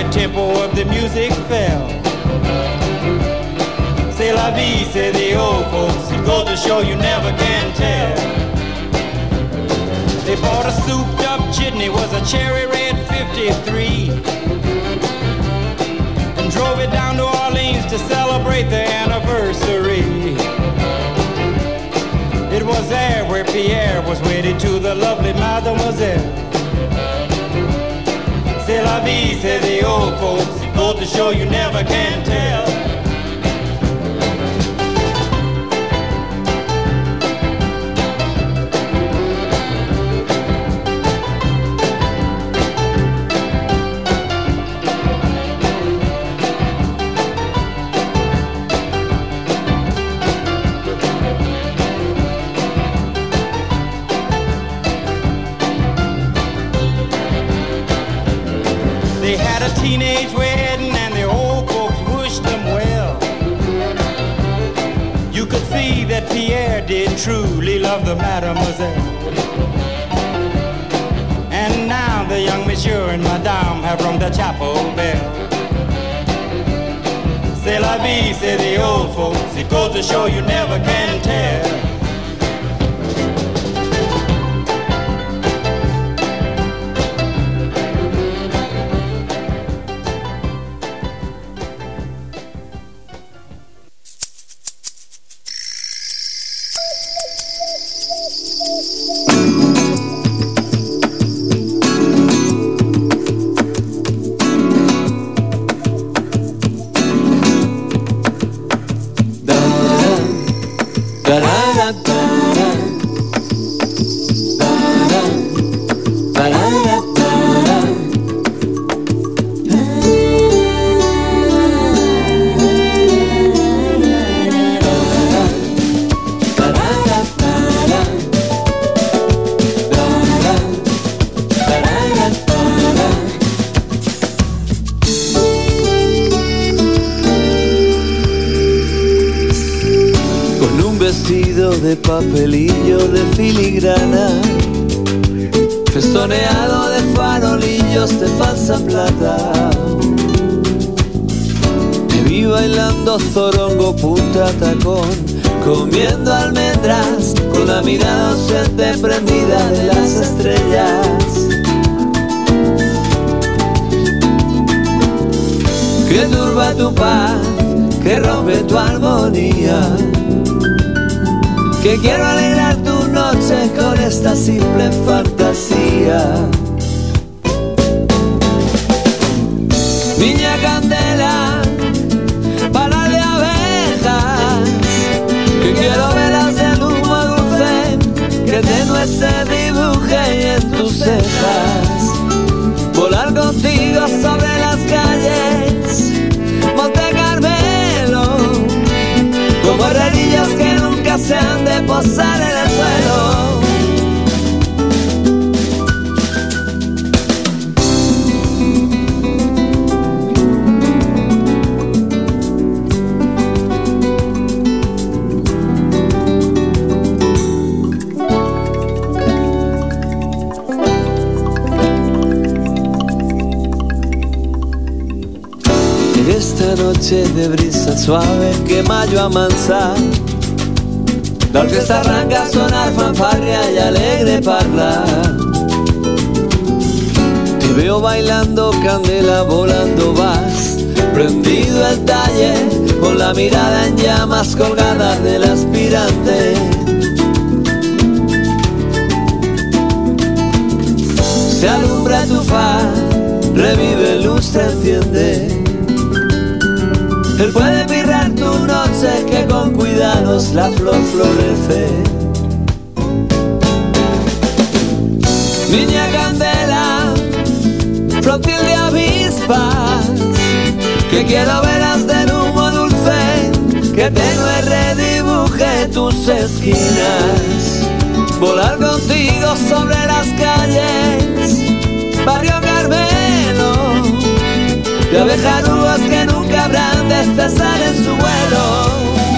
rapid tempo of the music fell c'est la vie, say the old folks. It goes to show you never can tell. They bought a souped up jitney, was a cherry red 53. And drove it down to Orleans to celebrate the anniversary. It was there where Pierre was wedded to the lovely mademoiselle. C'est la vie, say the old folks. Goes to show you never can tell. Teenage wedding and the old folks wished them well. You could see that Pierre did truly love the mademoiselle. And now the young monsieur and madame have rung the chapel bell. C'est la vie, say the old folks. It goes to show you never can tell. Noche de brisa suave que mayo amansa. La orquesta arranca a sonar fanfarria y alegre parla. Te veo bailando candela, volando vas. Prendido el talle, con la mirada en llamas colgada del aspirante. Se alumbra tu faz, revive luz, se enciende él puede mirar tu noche que con cuidados la flor florece. Niña candela, flotil de avispas, que quiero veras del humo dulce, que tenue redibuje tus esquinas. Volar contigo sobre las calles, barrio Carmelo de abejas que nunca habrán de en su vuelo.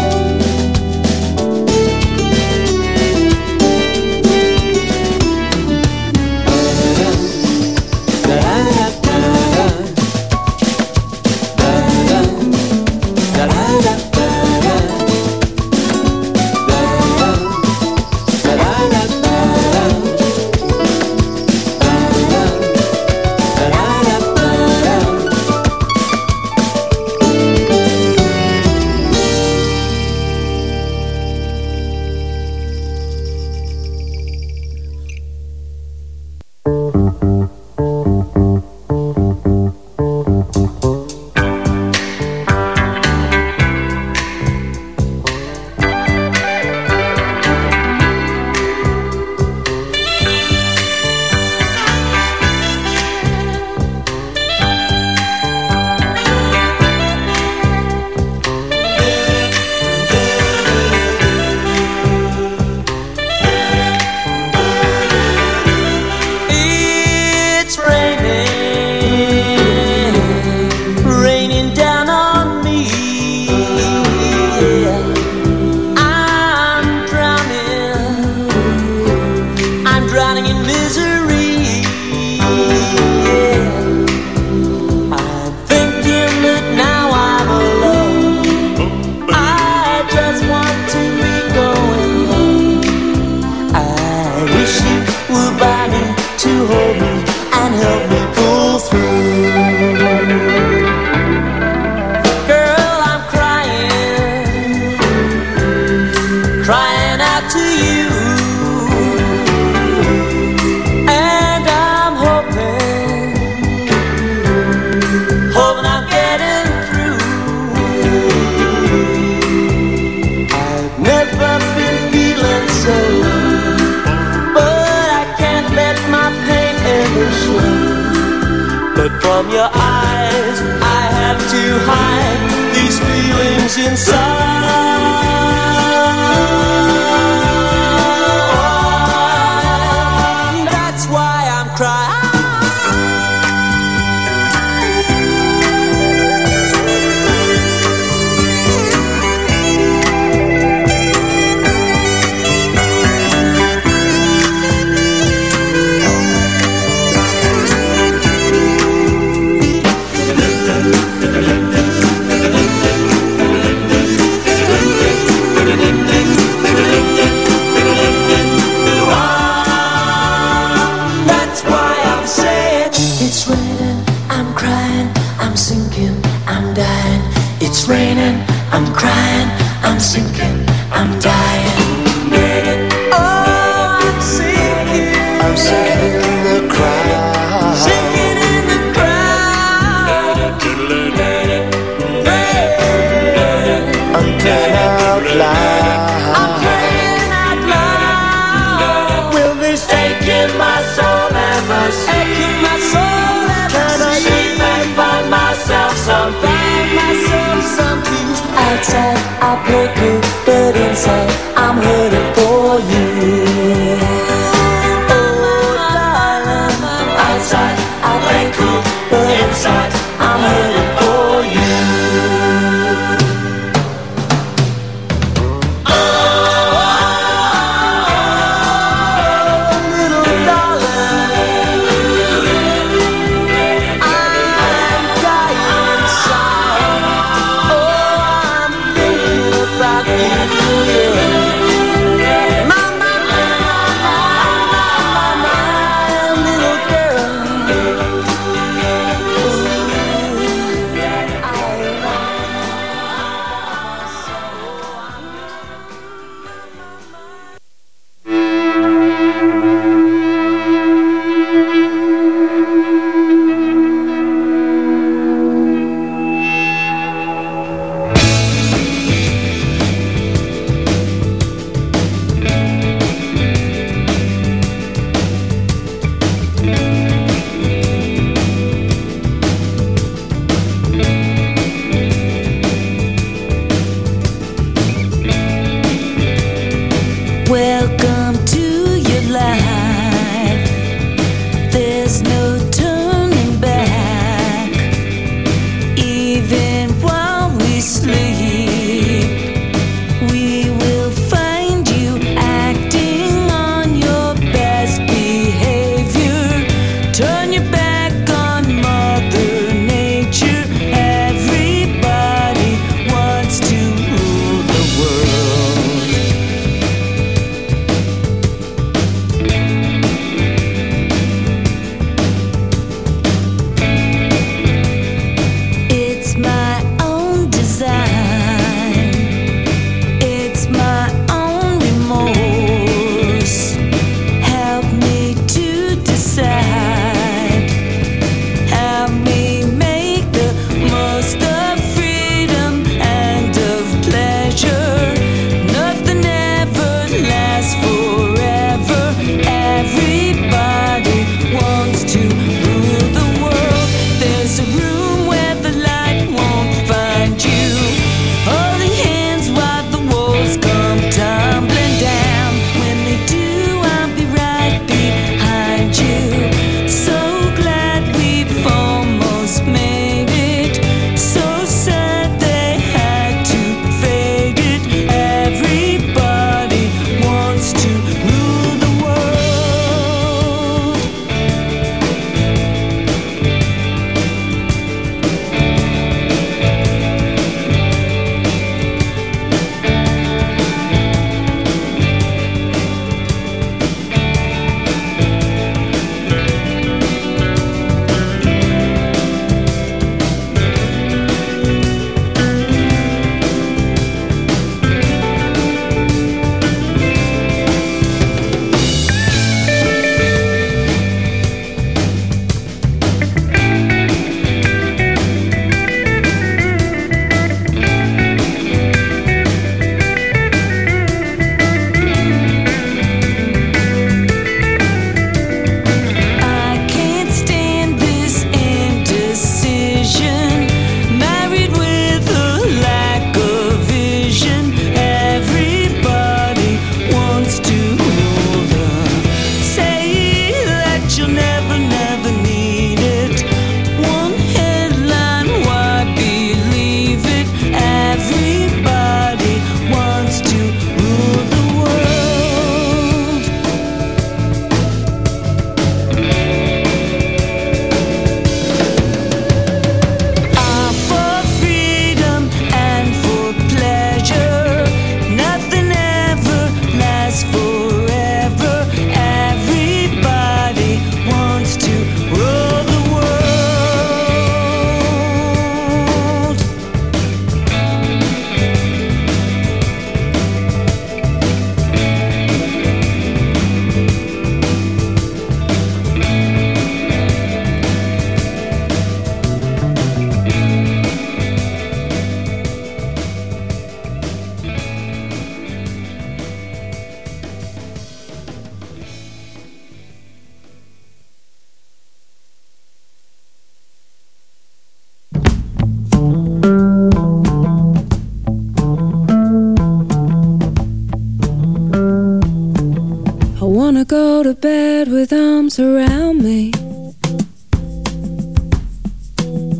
Go to bed with arms around me.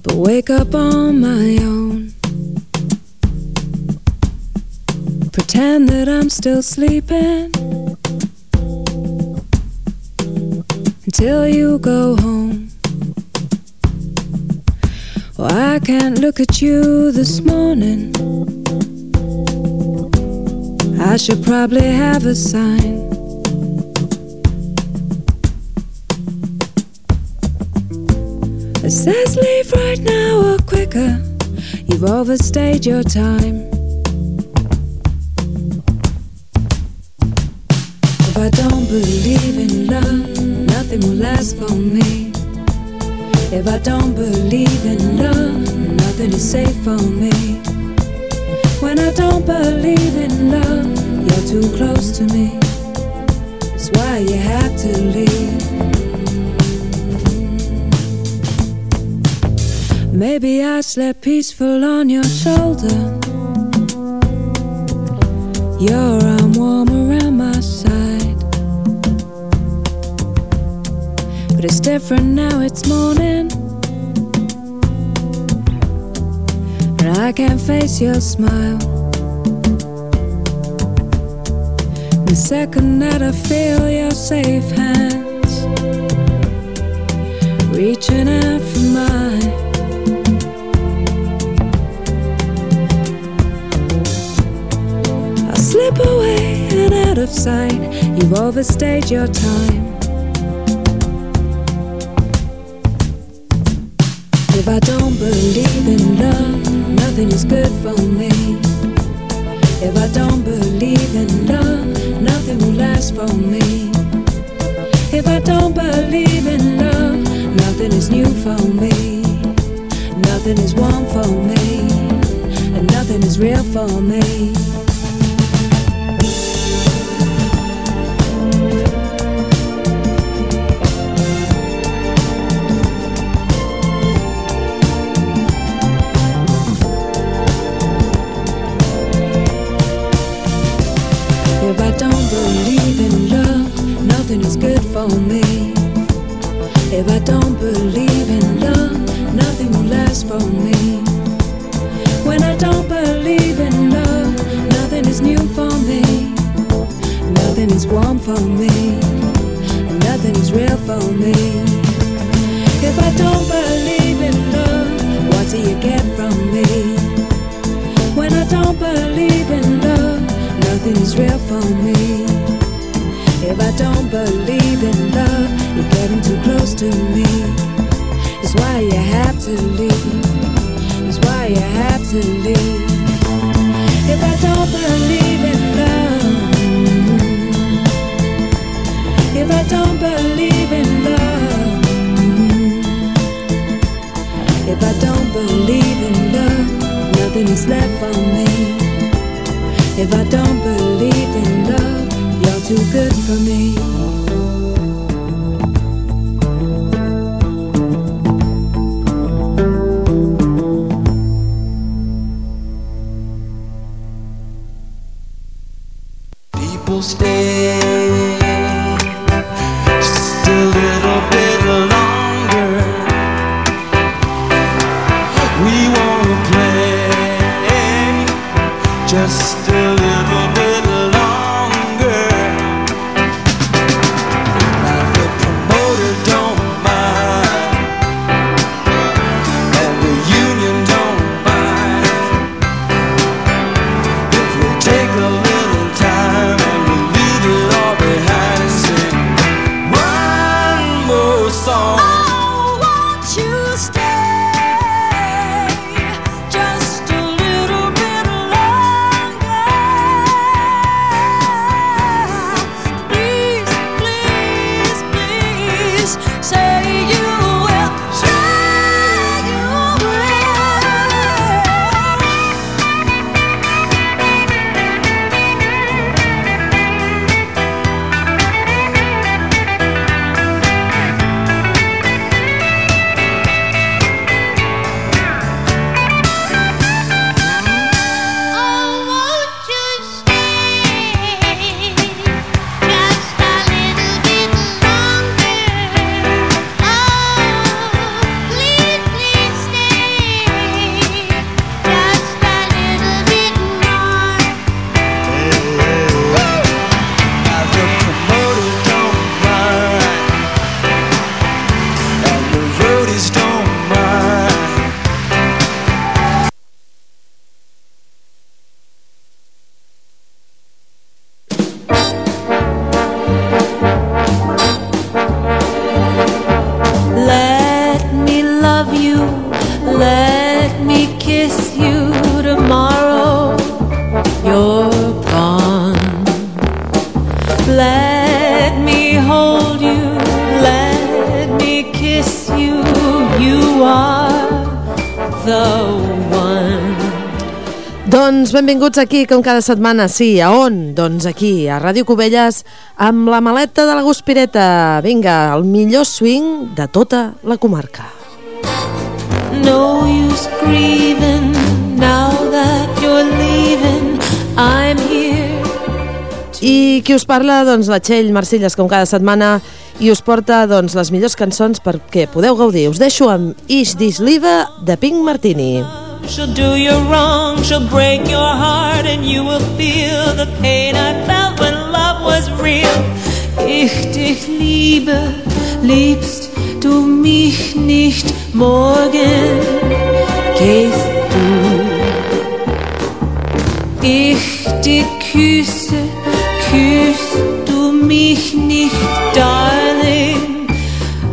But wake up on my own. Pretend that I'm still sleeping until you go home. Well, I can't look at you this morning. I should probably have a sign. Says leave right now or quicker. You've overstayed your time. If I don't believe in love, nothing will last for me. If I don't believe in love, nothing is safe for me. When I don't believe in love, you're too close to me. That's why you have to leave. Maybe I slept peaceful on your shoulder. Your arm warm around my side. But it's different now, it's morning. And I can't face your smile. The second that I feel your safe hands reaching out for mine. You've overstayed your time. If I don't believe in love, nothing is good for me. If I don't believe in love, nothing will last for me. If I don't believe in love, nothing is new for me. Nothing is warm for me, and nothing is real for me. always don't benvinguts aquí, com cada setmana. Sí, a on? Doncs aquí, a Ràdio Cubelles, amb la maleta de la Guspireta. Vinga, el millor swing de tota la comarca. No use grieving now that you're leaving. I'm here. I qui us parla? Doncs la Txell Marcilles, com cada setmana, i us porta doncs, les millors cançons perquè podeu gaudir. Us deixo amb Is This Live de Pink Martini. She'll do you wrong, she'll break your heart, and you will feel the pain I felt when love was real. Ich dich liebe, liebst du mich nicht, morgen gehst du. Ich dich küsse, küsst du mich nicht, darling,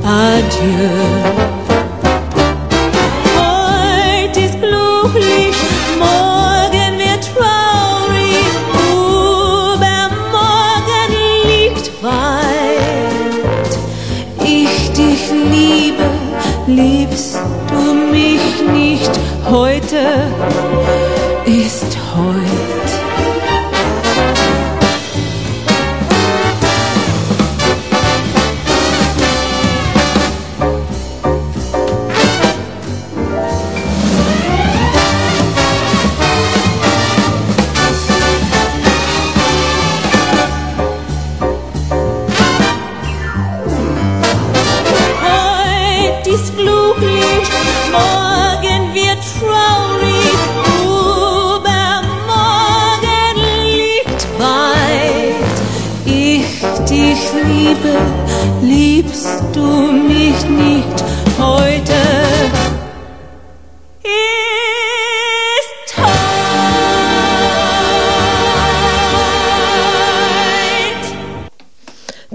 adieu. Yeah.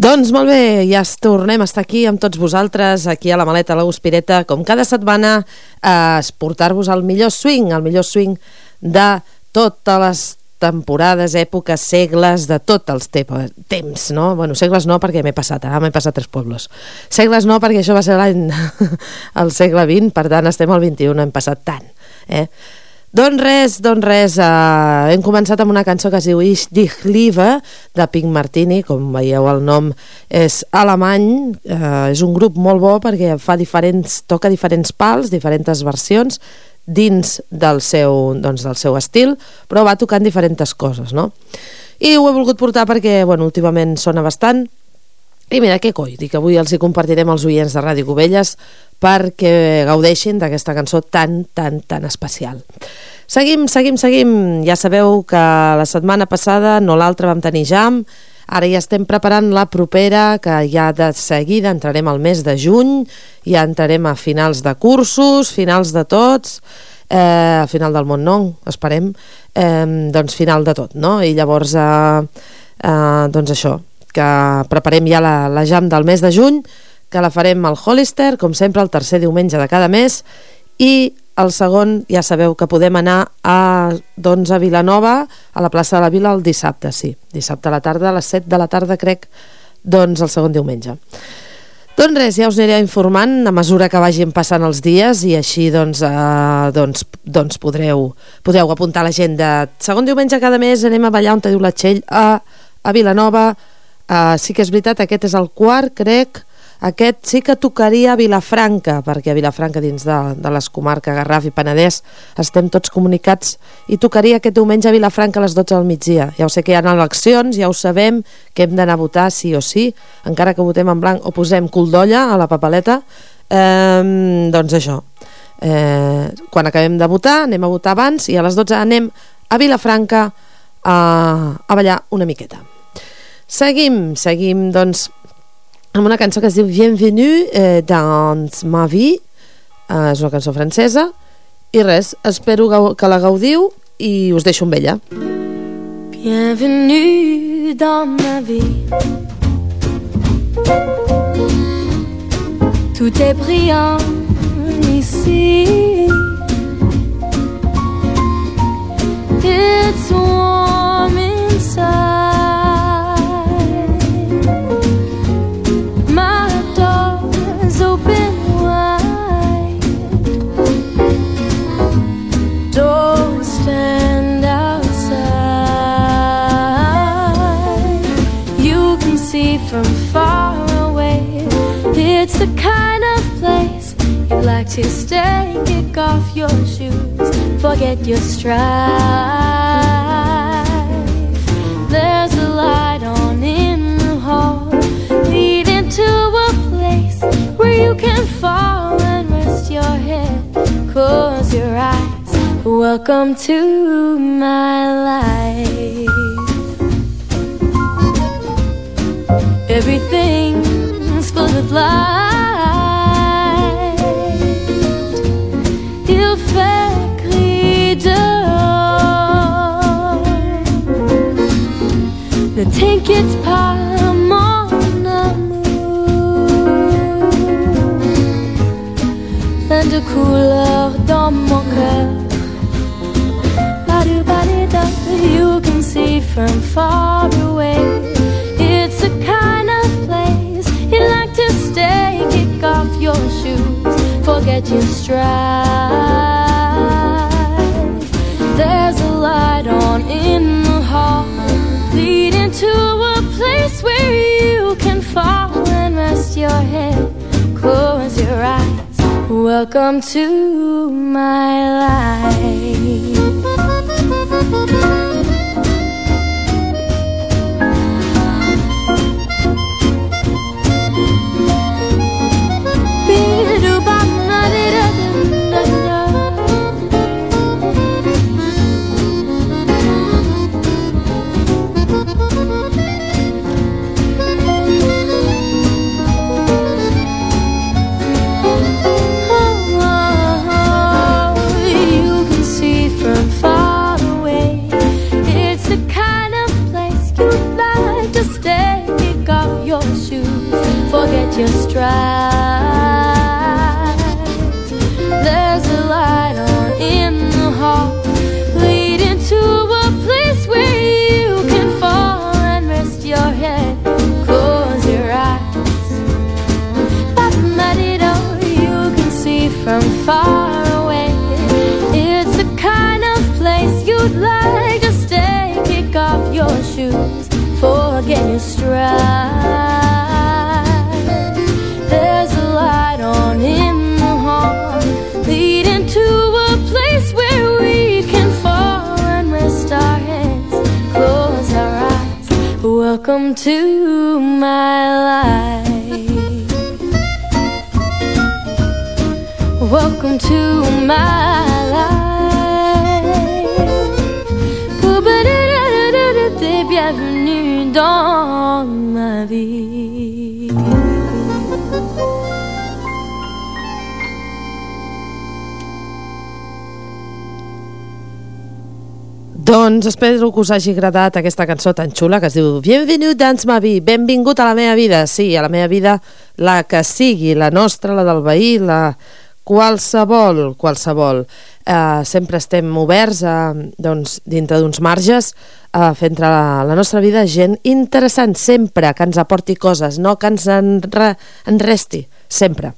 Doncs molt bé, ja es tornem a estar aquí amb tots vosaltres, aquí a la maleta, a la Guspireta, com cada setmana, a portar-vos el millor swing, el millor swing de totes les temporades, èpoques, segles, de tots els te temps, no? Bueno, segles no, perquè m'he passat, ara m'he passat tres pobles. Segles no, perquè això va ser l'any al segle XX, per tant estem al XXI, hem passat tant, eh? Doncs res, doncs res, uh, hem començat amb una cançó que es diu Ich dich liebe, de Pink Martini, com veieu el nom és alemany, uh, és un grup molt bo perquè fa diferents, toca diferents pals, diferents versions, dins del seu, doncs, del seu estil, però va tocant diferents coses, no? I ho he volgut portar perquè, bueno, últimament sona bastant, i mira, què coi, dic, avui els hi compartirem als oients de Ràdio Cubelles perquè gaudeixin d'aquesta cançó tan, tan, tan especial. Seguim, seguim, seguim. Ja sabeu que la setmana passada, no l'altra, vam tenir jam, ara ja estem preparant la propera, que ja de seguida entrarem al mes de juny, ja entrarem a finals de cursos, finals de tots, eh, a final del món no, esperem, eh, doncs final de tot, no? I llavors, eh, eh, doncs això, que preparem ja la, la jam del mes de juny, que la farem al Hollister, com sempre, el tercer diumenge de cada mes, i el segon, ja sabeu que podem anar a, doncs, a Vilanova, a la plaça de la Vila, el dissabte, sí. Dissabte a la tarda, a les 7 de la tarda, crec, doncs, el segon diumenge. Doncs res, ja us aniré informant a mesura que vagin passant els dies i així doncs, eh, doncs, doncs podreu, podreu apuntar l'agenda. Segon diumenge cada mes anem a ballar on te diu la Txell a, a Vilanova. Eh, sí que és veritat, aquest és el quart, crec, aquest sí que tocaria a Vilafranca, perquè a Vilafranca, dins de, de les comarques Garraf i Penedès, estem tots comunicats, i tocaria aquest diumenge a Vilafranca a les 12 del migdia. Ja ho sé que hi ha eleccions, ja ho sabem, que hem d'anar a votar sí o sí, encara que votem en blanc o posem cul d'olla a la papeleta, eh, doncs això. Eh, quan acabem de votar, anem a votar abans, i a les 12 anem a Vilafranca a, a ballar una miqueta. Seguim, seguim, doncs, amb una cançó que es diu Bienvenue eh, dans ma vie eh, és una cançó francesa i res, espero que la gaudiu i us deixo amb ella Bienvenue dans ma vie. Tout est brillant ici. It's warm inside. Like to stay. Kick off your shoes, forget your strife. There's a light on in the hall, leading to a place where you can fall and rest your head. Close your eyes. Welcome to my life. Everything's full of light. Ne t'inquiète pas, mon amour. Plein de dans mon cœur. You can see from far away. It's the kind of place you'd like to stay. Kick off your shoes, forget your strife. There's a light on in the hall, leading to a place where you can fall and rest your head. Close your eyes. Welcome to my life. just drive. Welcome to my life. Welcome to my life. Bienvenue dans Doncs espero que us hagi agradat aquesta cançó tan xula que es diu Bienvenue dans ma vie, benvingut a la meva vida. Sí, a la meva vida, la que sigui, la nostra, la del veí, la qualsevol, qualsevol. Eh, sempre estem oberts a, doncs, dintre d'uns marges a fer entrar la, la nostra vida gent interessant, sempre, que ens aporti coses, no que ens enre, enresti, sempre.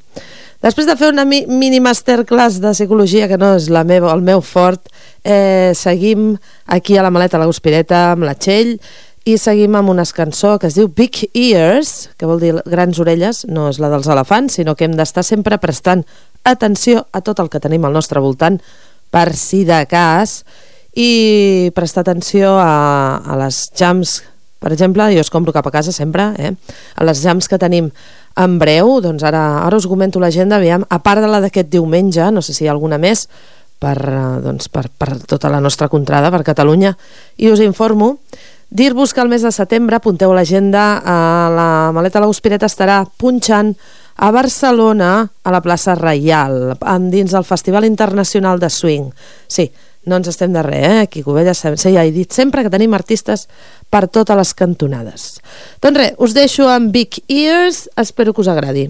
Després de fer una mi mini masterclass de psicologia, que no és la meva, el meu fort, eh, seguim aquí a la maleta la Guspireta amb la Txell i seguim amb una cançó que es diu Big Ears, que vol dir grans orelles, no és la dels elefants, sinó que hem d'estar sempre prestant atenció a tot el que tenim al nostre voltant per si de cas i prestar atenció a, a les jams per exemple, jo es compro cap a casa sempre, eh? a les jams que tenim en breu, doncs ara, ara us comento l'agenda, aviam, a part de la d'aquest diumenge, no sé si hi ha alguna més, per, eh, doncs, per, per tota la nostra contrada, per Catalunya, i us informo, dir-vos que el mes de setembre, apunteu l'agenda, a la maleta la Guspireta estarà punxant a Barcelona, a la plaça Reial, dins del Festival Internacional de Swing. Sí, no ens estem de res, eh? Aquí Covelles ja he dit sempre que tenim artistes per totes les cantonades. Doncs res, us deixo amb Big Ears, espero que us agradi.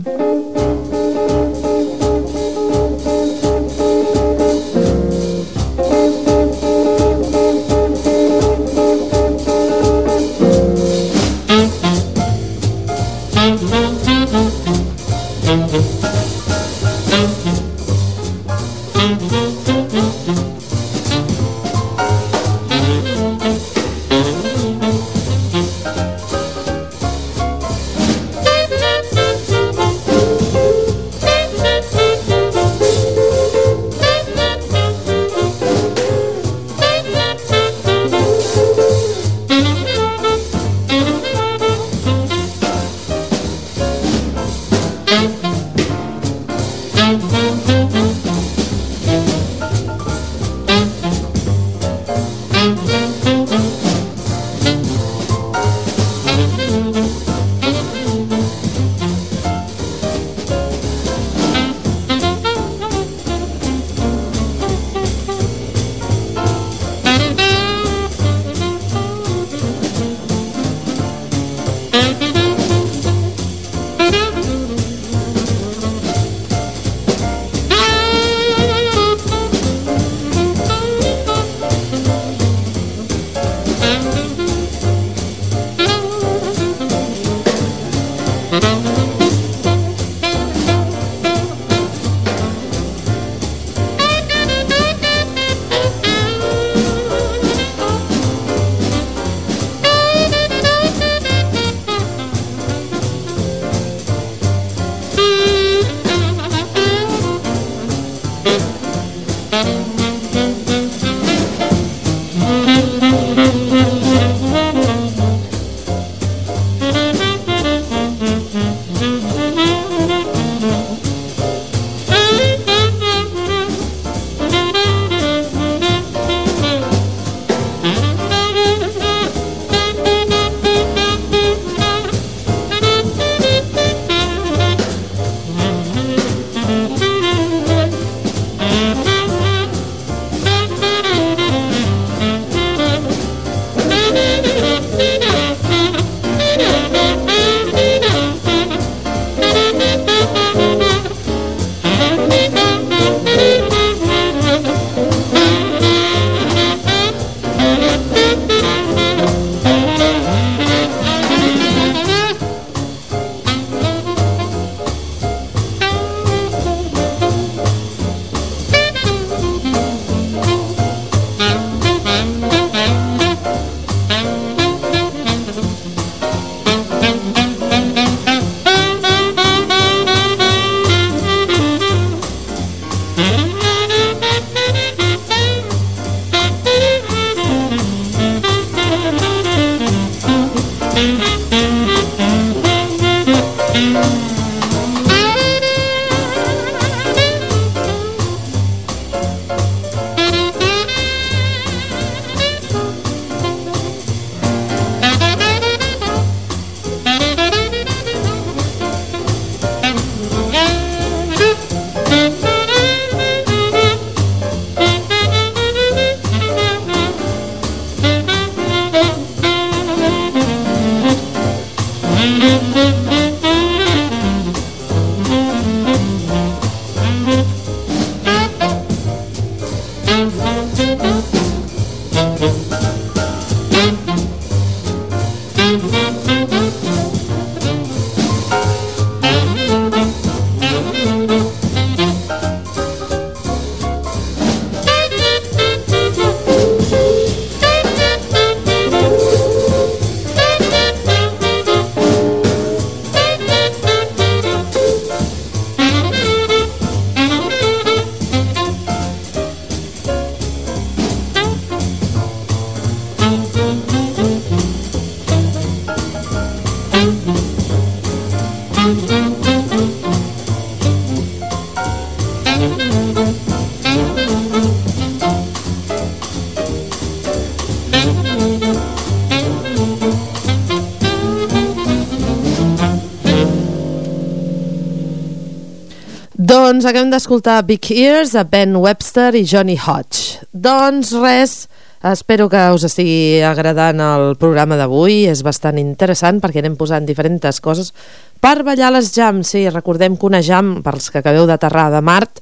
Doncs acabem d'escoltar Big Ears a Ben Webster i Johnny Hodge. Doncs res, espero que us estigui agradant el programa d'avui, és bastant interessant perquè anem posant diferents coses per ballar les jams. Sí, recordem que una jam, pels que acabeu d'aterrar de Mart,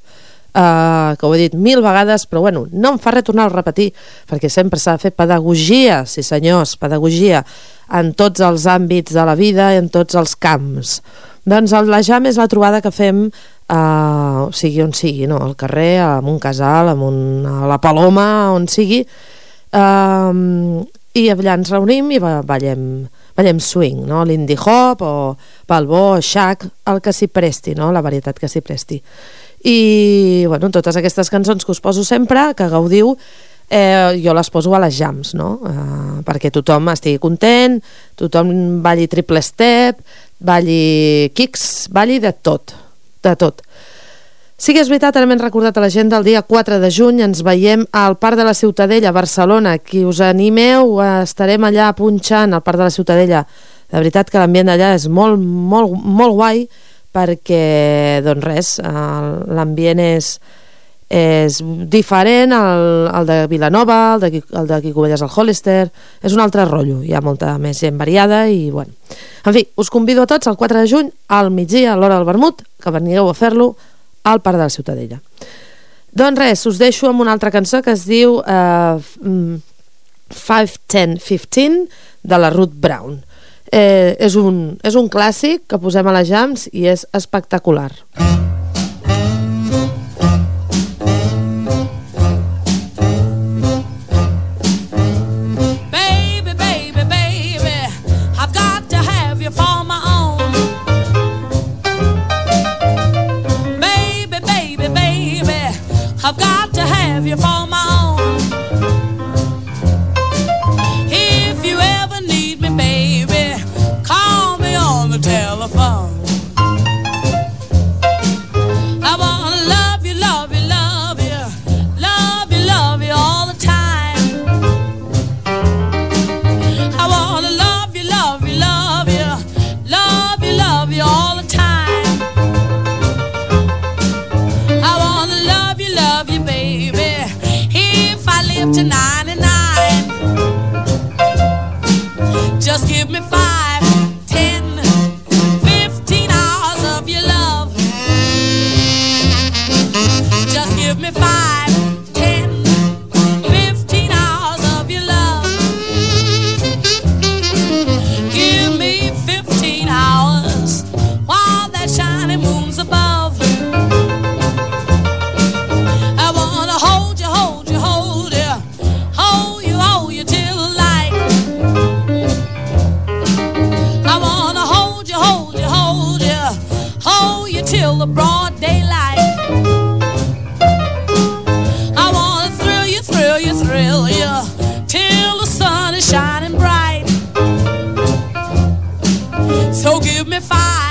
eh, que ho he dit mil vegades, però bueno, no em fa res tornar a repetir, perquè sempre s'ha de fer pedagogia, sí senyors, pedagogia, en tots els àmbits de la vida i en tots els camps. Doncs el, la jam és la trobada que fem uh, sigui on sigui, no? al carrer, en un casal, en un, a la Paloma, on sigui, uh, i allà ens reunim i ballem, ballem swing, no? l'indie hop o balbó, shack, el que s'hi presti, no? la varietat que s'hi presti. I bueno, totes aquestes cançons que us poso sempre, que gaudiu, eh, jo les poso a les jams, no? Eh, perquè tothom estigui content, tothom balli triple step, balli kicks, balli de tot, de tot. Sí que és veritat, ara m'hem recordat a la gent del dia 4 de juny, ens veiem al Parc de la Ciutadella, a Barcelona. Qui us animeu, estarem allà punxant al Parc de la Ciutadella. De veritat que l'ambient d'allà és molt, molt, molt guai perquè, doncs res, l'ambient és, és diferent al, al de Vilanova, el de, el de Quicovelles al Hollister, és un altre rotllo, hi ha molta més gent variada i bueno. En fi, us convido a tots el 4 de juny al migdia a l'hora del vermut, que venigueu a fer-lo al Parc de la Ciutadella. Doncs res, us deixo amb una altra cançó que es diu uh, 5, 10, 15 de la Ruth Brown. Eh, és, un, és un clàssic que posem a les jams i és espectacular. Baby, to 99, just give me five, till the broad daylight. I wanna thrill you, thrill you, thrill you till the sun is shining bright. So give me five,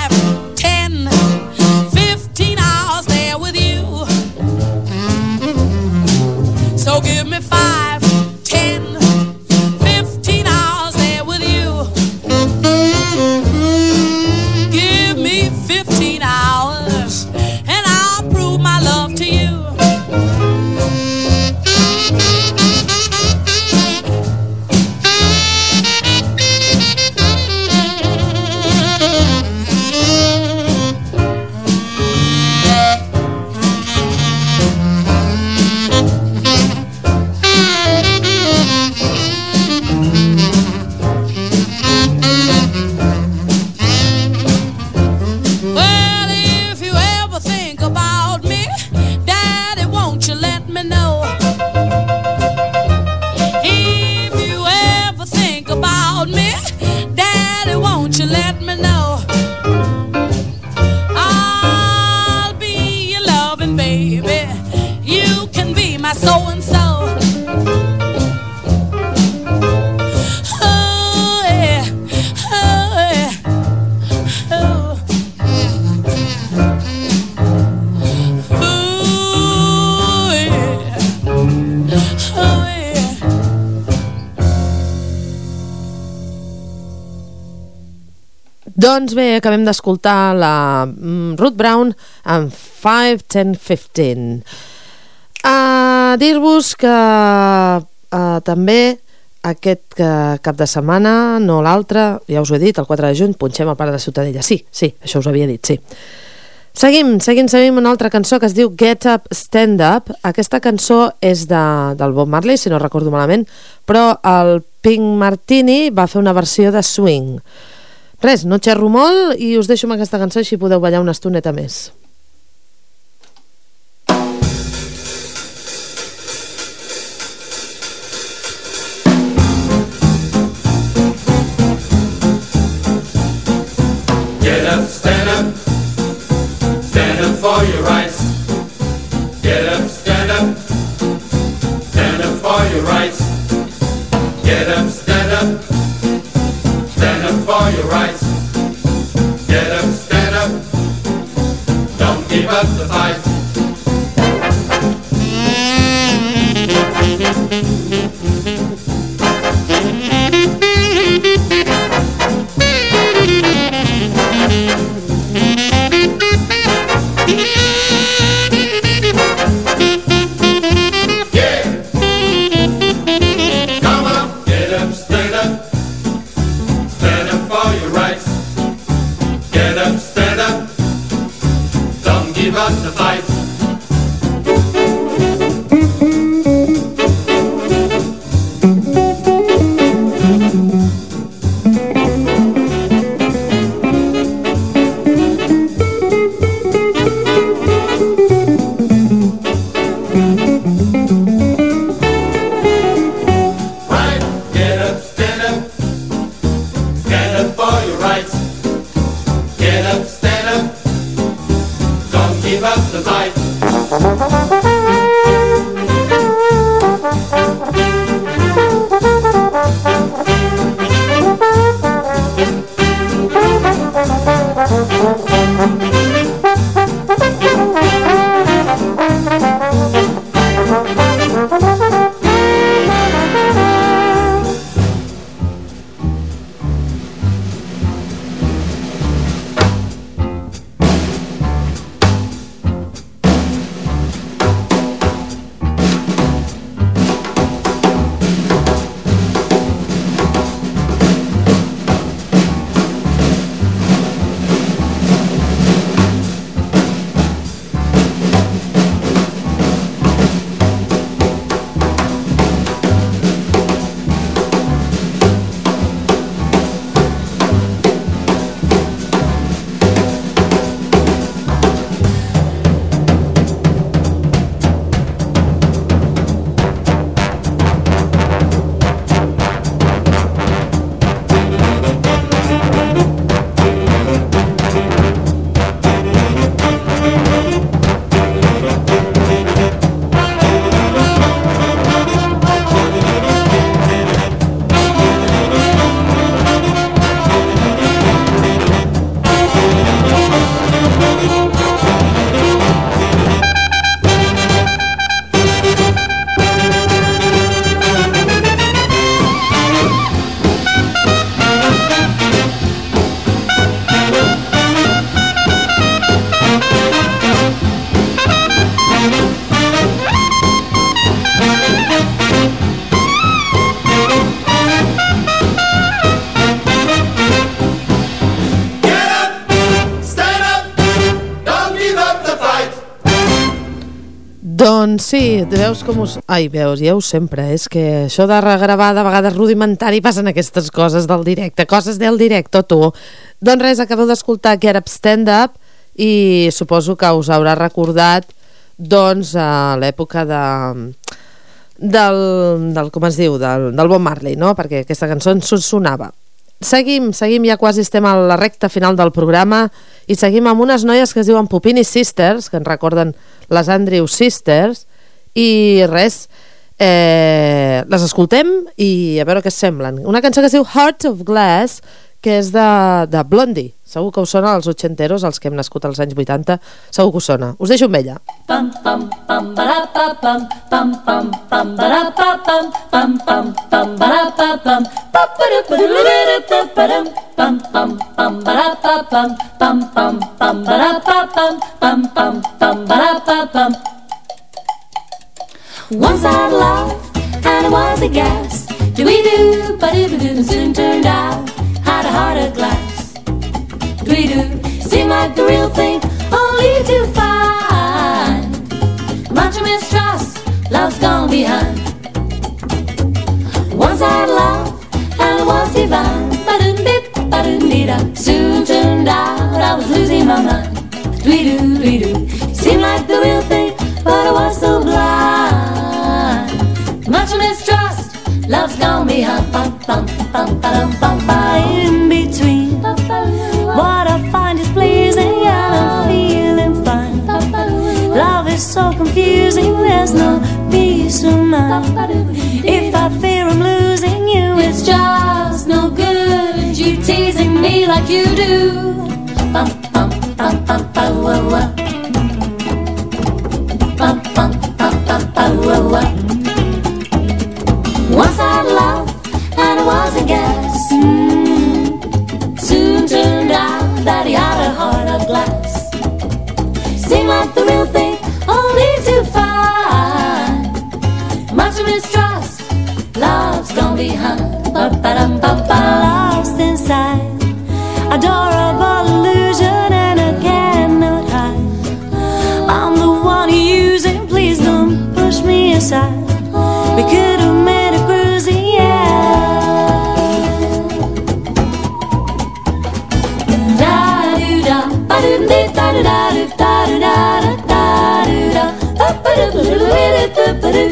d'escoltar la mm, Ruth Brown amb 5, 10, 15. A dir-vos que uh, també aquest uh, cap de setmana, no l'altre, ja us ho he dit, el 4 de juny, punxem al Parc de Ciutadella. Sí, sí, això us havia dit, sí. Seguim, seguim, seguim una altra cançó que es diu Get Up, Stand Up. Aquesta cançó és de, del Bob Marley, si no recordo malament, però el Pink Martini va fer una versió de swing. Res, no xerro molt i us deixo amb aquesta cançó així podeu ballar una estoneta més. Get up, stand up, stand up for your rights. Get up, stand up, stand up for your rights. Get up, stand up, for your rights. Get up, stand up, don't give up the fight. Yeah! run the fight. Sí, veus com us... Ai, veus, ja ho sempre, és que això de regravar de vegades rudimentari passen aquestes coses del directe, coses del directe, tu. Doncs res, acabeu d'escoltar Get Up Stand Up i suposo que us haurà recordat doncs a l'època de del, del, com es diu, del, del Bob Marley, no? Perquè aquesta cançó ens sonava. Seguim, seguim, ja quasi estem a la recta final del programa i seguim amb unes noies que es diuen Pupini Sisters, que ens recorden les Andrew Sisters, i res, eh, les escoltem i a veure què semblen. Una cançó que es diu Heart of Glass, que és de, de Blondie. Segur que us sona als ochenteros, els que hem nascut als anys 80, segur que us sona. Us deixo amb ella. Pam pam pam ba pa pam pam pam pam ba pa pam pam pam pam ba pa pam pa pa da pa da pa dum pam pam pam ba pa pam pam pam pam ba pa pam pam pam pam ba pa pam Once I loved and it was a gas. Do we do, but it do soon turned out had a heart of glass. Do we do seem like the real thing, only to find much mistrust, love's gone behind. Once I love and it was divine, ba-dum dip, ba-dum dee da. Soon turned out I was losing my mind. Dwee doo, dwee doo, seemed like the real thing, but I was so blind. Love's gone behind. Bum, bum, bum, ba-dum, bum, ba. In between, what I find is pleasing and I'm feeling fine. Love is so confusing, there's no peace of mind. If I fear I'm losing you, it's just no good. You teasing me like you do. Bum, bum, bum, bum, ba, wah, wah. Bum, bum, bum, bum, ba, wah, wah. Love and it was a guess. Mm. Soon turned out that he had a heart of glass. Seemed like the real thing, only to find much mistrust. Love's gone behind, ba ba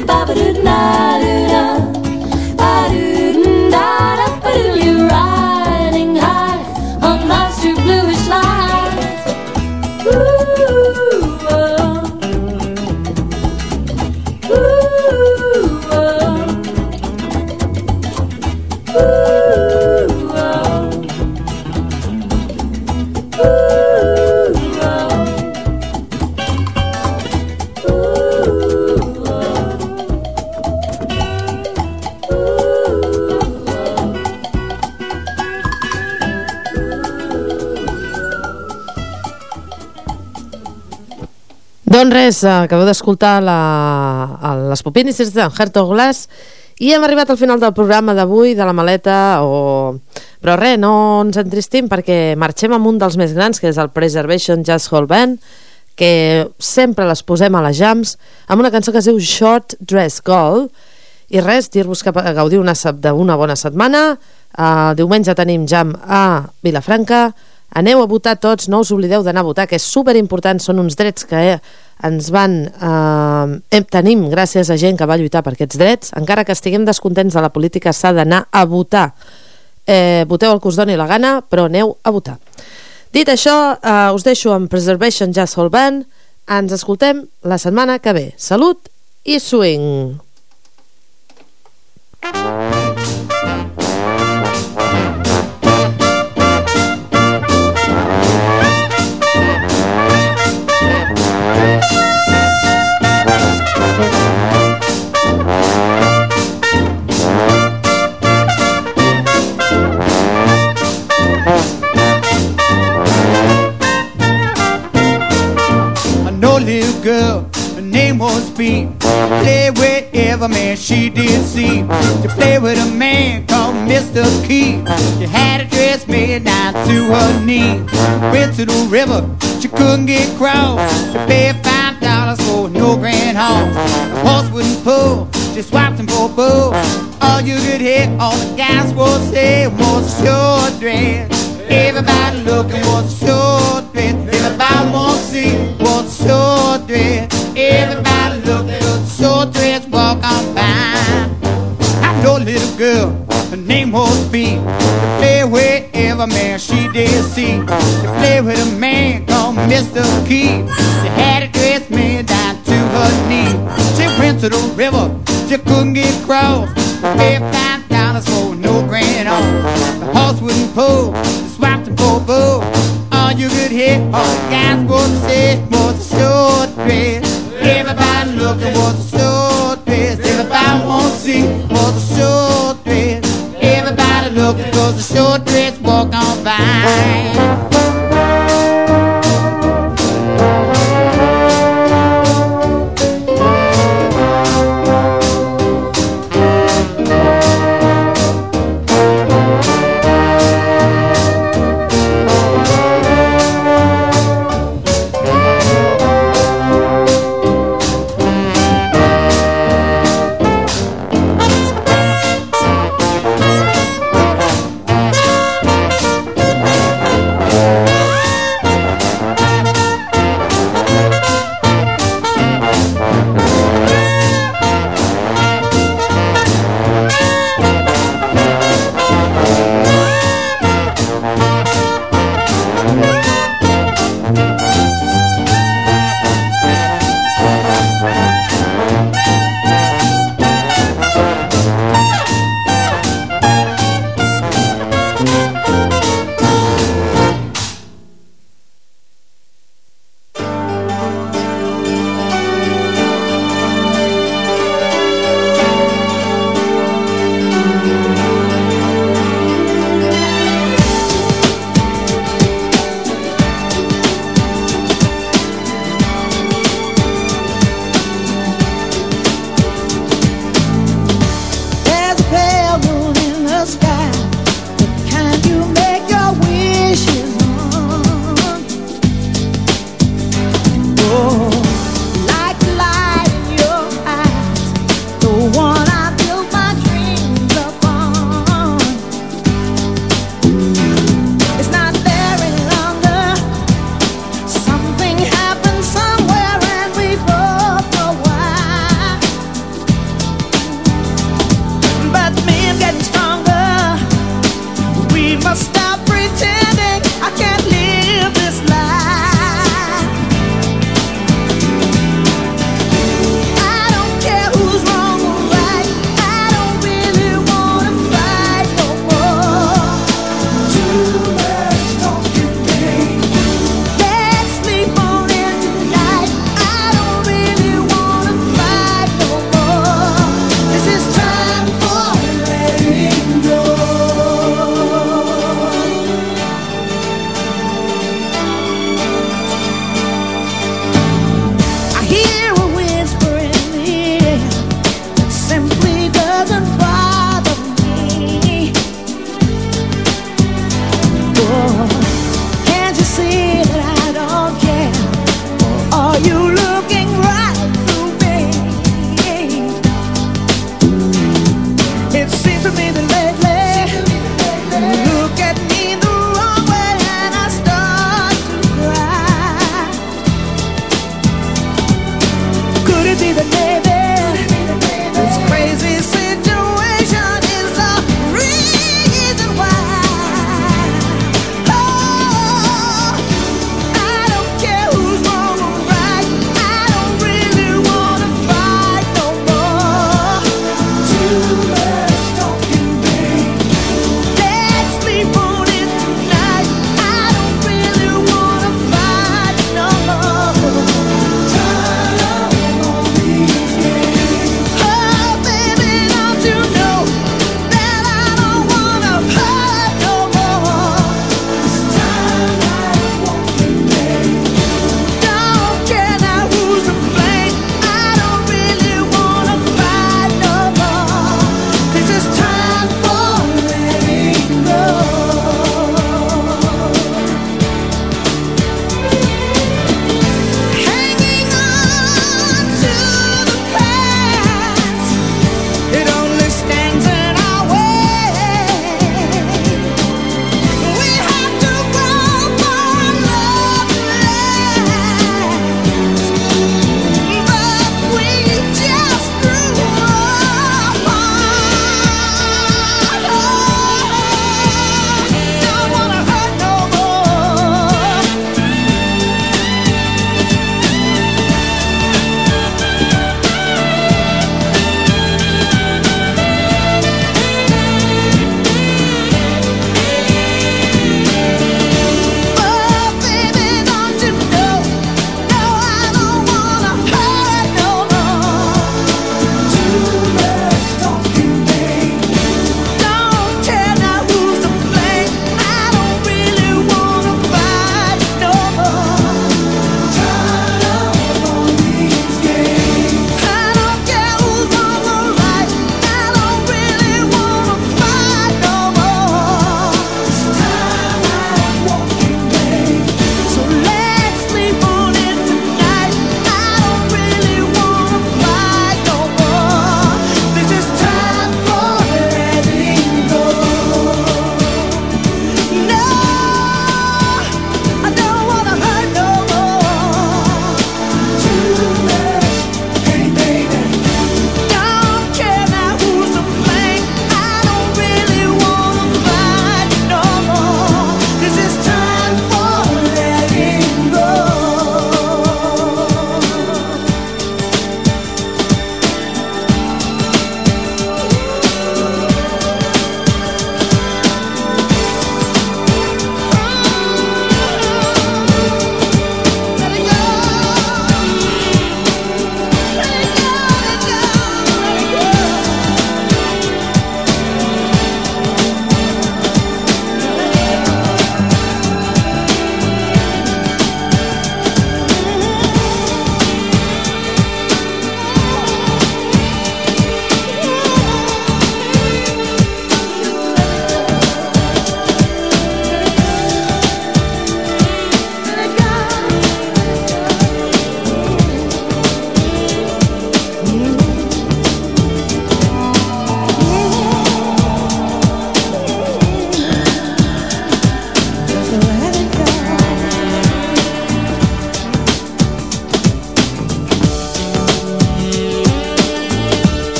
Bababadumdum. Res, eh, acabeu d'escoltar les popínices de Hertog Glass i hem arribat al final del programa d'avui, de la maleta, o... però res, no ens entristim perquè marxem amb un dels més grans, que és el Preservation Jazz Hall Band, que sempre les posem a les jams, amb una cançó que es diu Short Dress Girl, i res, dir-vos que gaudiu d'una bona setmana, uh, diumenge tenim jam a Vilafranca, aneu a votar tots, no us oblideu d'anar a votar, que és super important, són uns drets que eh, ens van... Eh, tenim gràcies a gent que va lluitar per aquests drets, encara que estiguem descontents de la política s'ha d'anar a votar. Eh, voteu el que us doni la gana, però aneu a votar. Dit això, eh, us deixo amb Preservation Jazz Hall Band, ens escoltem la setmana que ve. Salut i swing! I was Pete. Play wherever man she did see. She played with a man called Mr. Key. She had a dress made down to her knee. Went to the river, she couldn't get cross. She paid five dollars for no grand horse. The horse wouldn't pull, she swapped him for a bull. All you could hear, all the guys would say was a short dress. Everybody looking was a short dress. Everybody want to see was a short dress. Everybody looking short dress. Walk on by. I know a little girl, her name was Bee. Played wherever man she did see. She played with a man called Mr. Keith. She had a dress made down to her knee. She went to the river, she couldn't get across. Paid five dollars for no grand on. The horse wouldn't pull, she swapped him for a bull. All you could hear, all the guys would say was a short dress. Everybody looking for the short dress. Everybody want to see was a short dress. Everybody looking for the short dress. Walk on by.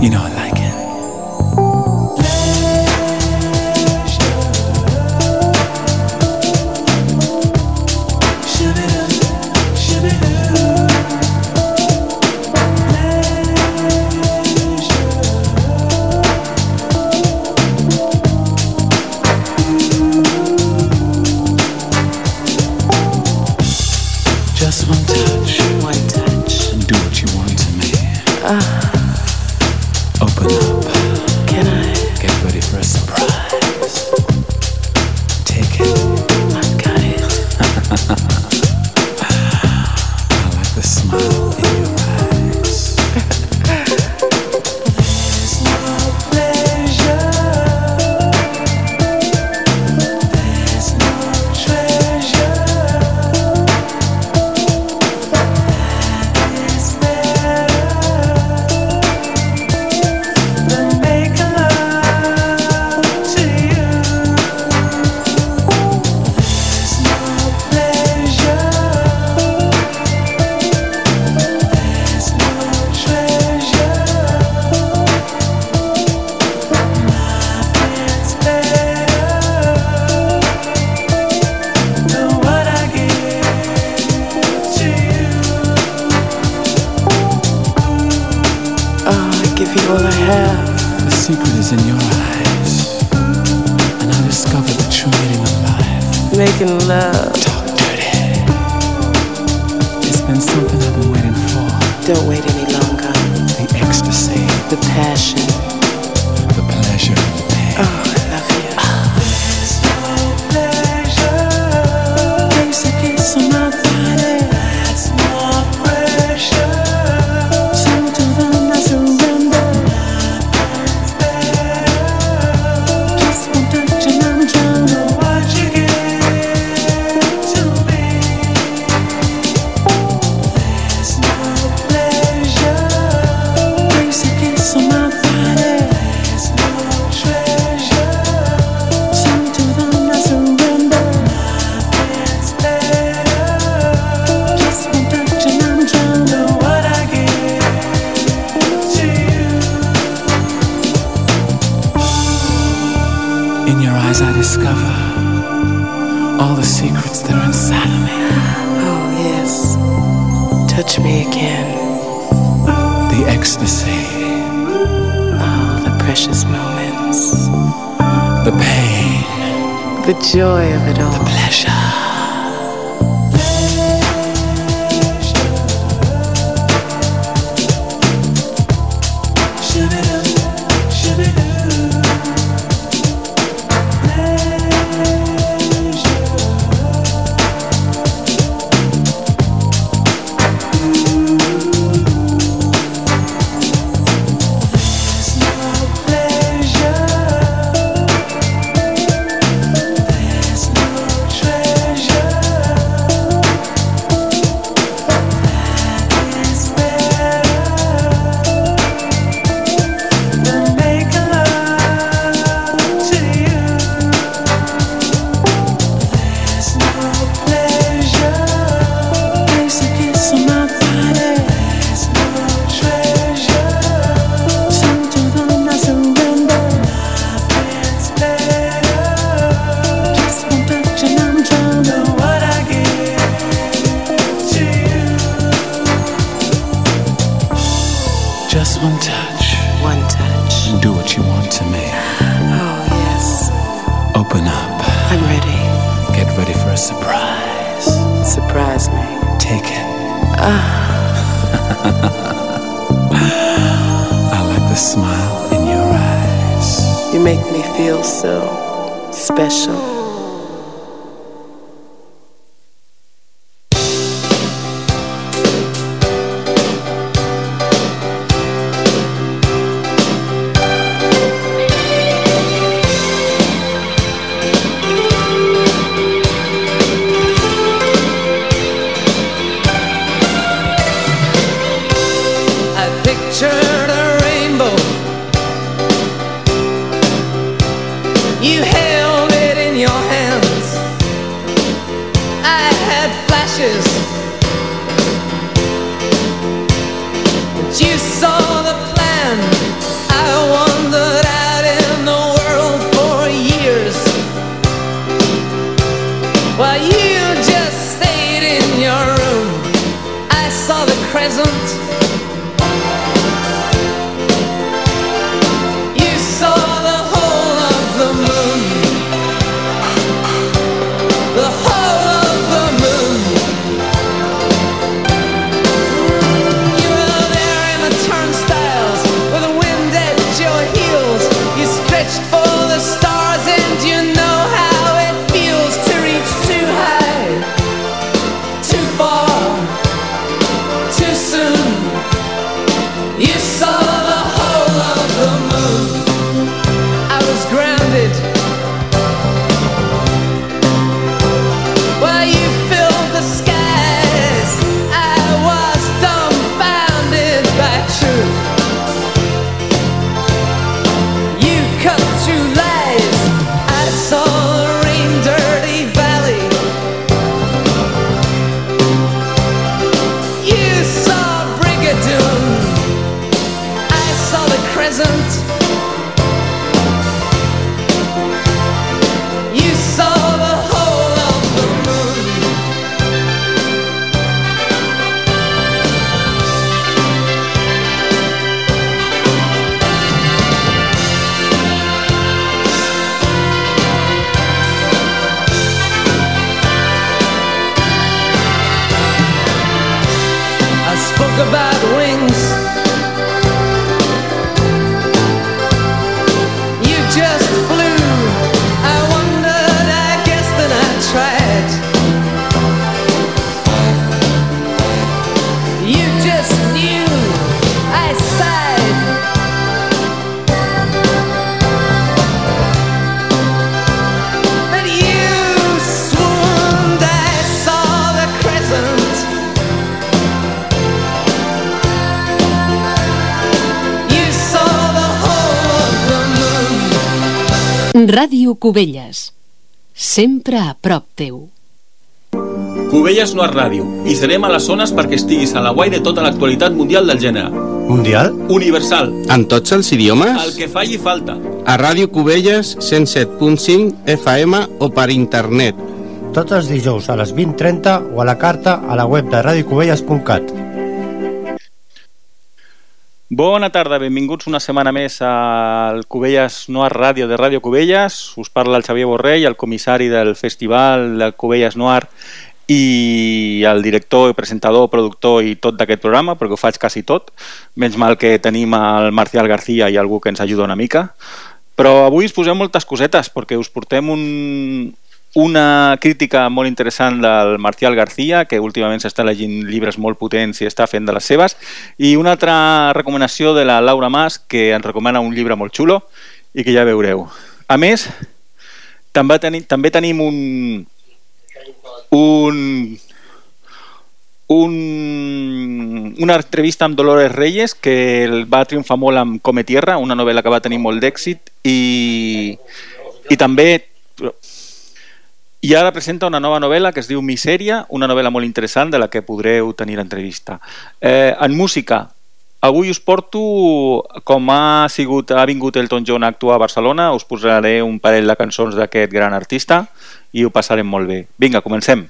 You know, like Cubelles. Sempre a prop teu. Cubelles no és ràdio i serem a les zones perquè estiguis a la guai de tota l'actualitat mundial del gènere. Mundial? Universal. En tots els idiomes? El que falli falta. A Ràdio Cubelles 107.5 FM o per internet. Tots els dijous a les 20.30 o a la carta a la web de radiocubelles.cat. Bona tarda, benvinguts una setmana més al Cubelles Noir Ràdio de Ràdio Cubelles. Us parla el Xavier Borrell, el comissari del festival de Cubelles Noir i el director, presentador, productor i tot d'aquest programa, perquè ho faig quasi tot. Menys mal que tenim el Marcial García i algú que ens ajuda una mica. Però avui us posem moltes cosetes, perquè us portem un, una crítica molt interessant del Marcial García, que últimament s'està llegint llibres molt potents i està fent de les seves, i una altra recomanació de la Laura Mas, que ens recomana un llibre molt xulo i que ja veureu. A més, també, teni, també tenim un, un, un, una entrevista amb Dolores Reyes que el va triomfar molt amb Come Tierra, una novel·la que va tenir molt d'èxit i, i també i ara presenta una nova novel·la que es diu Misèria, una novel·la molt interessant de la que podreu tenir l'entrevista. Eh, en música, avui us porto, com ha sigut ha vingut Elton John a actuar a Barcelona, us posaré un parell de cançons d'aquest gran artista i ho passarem molt bé. Vinga, comencem.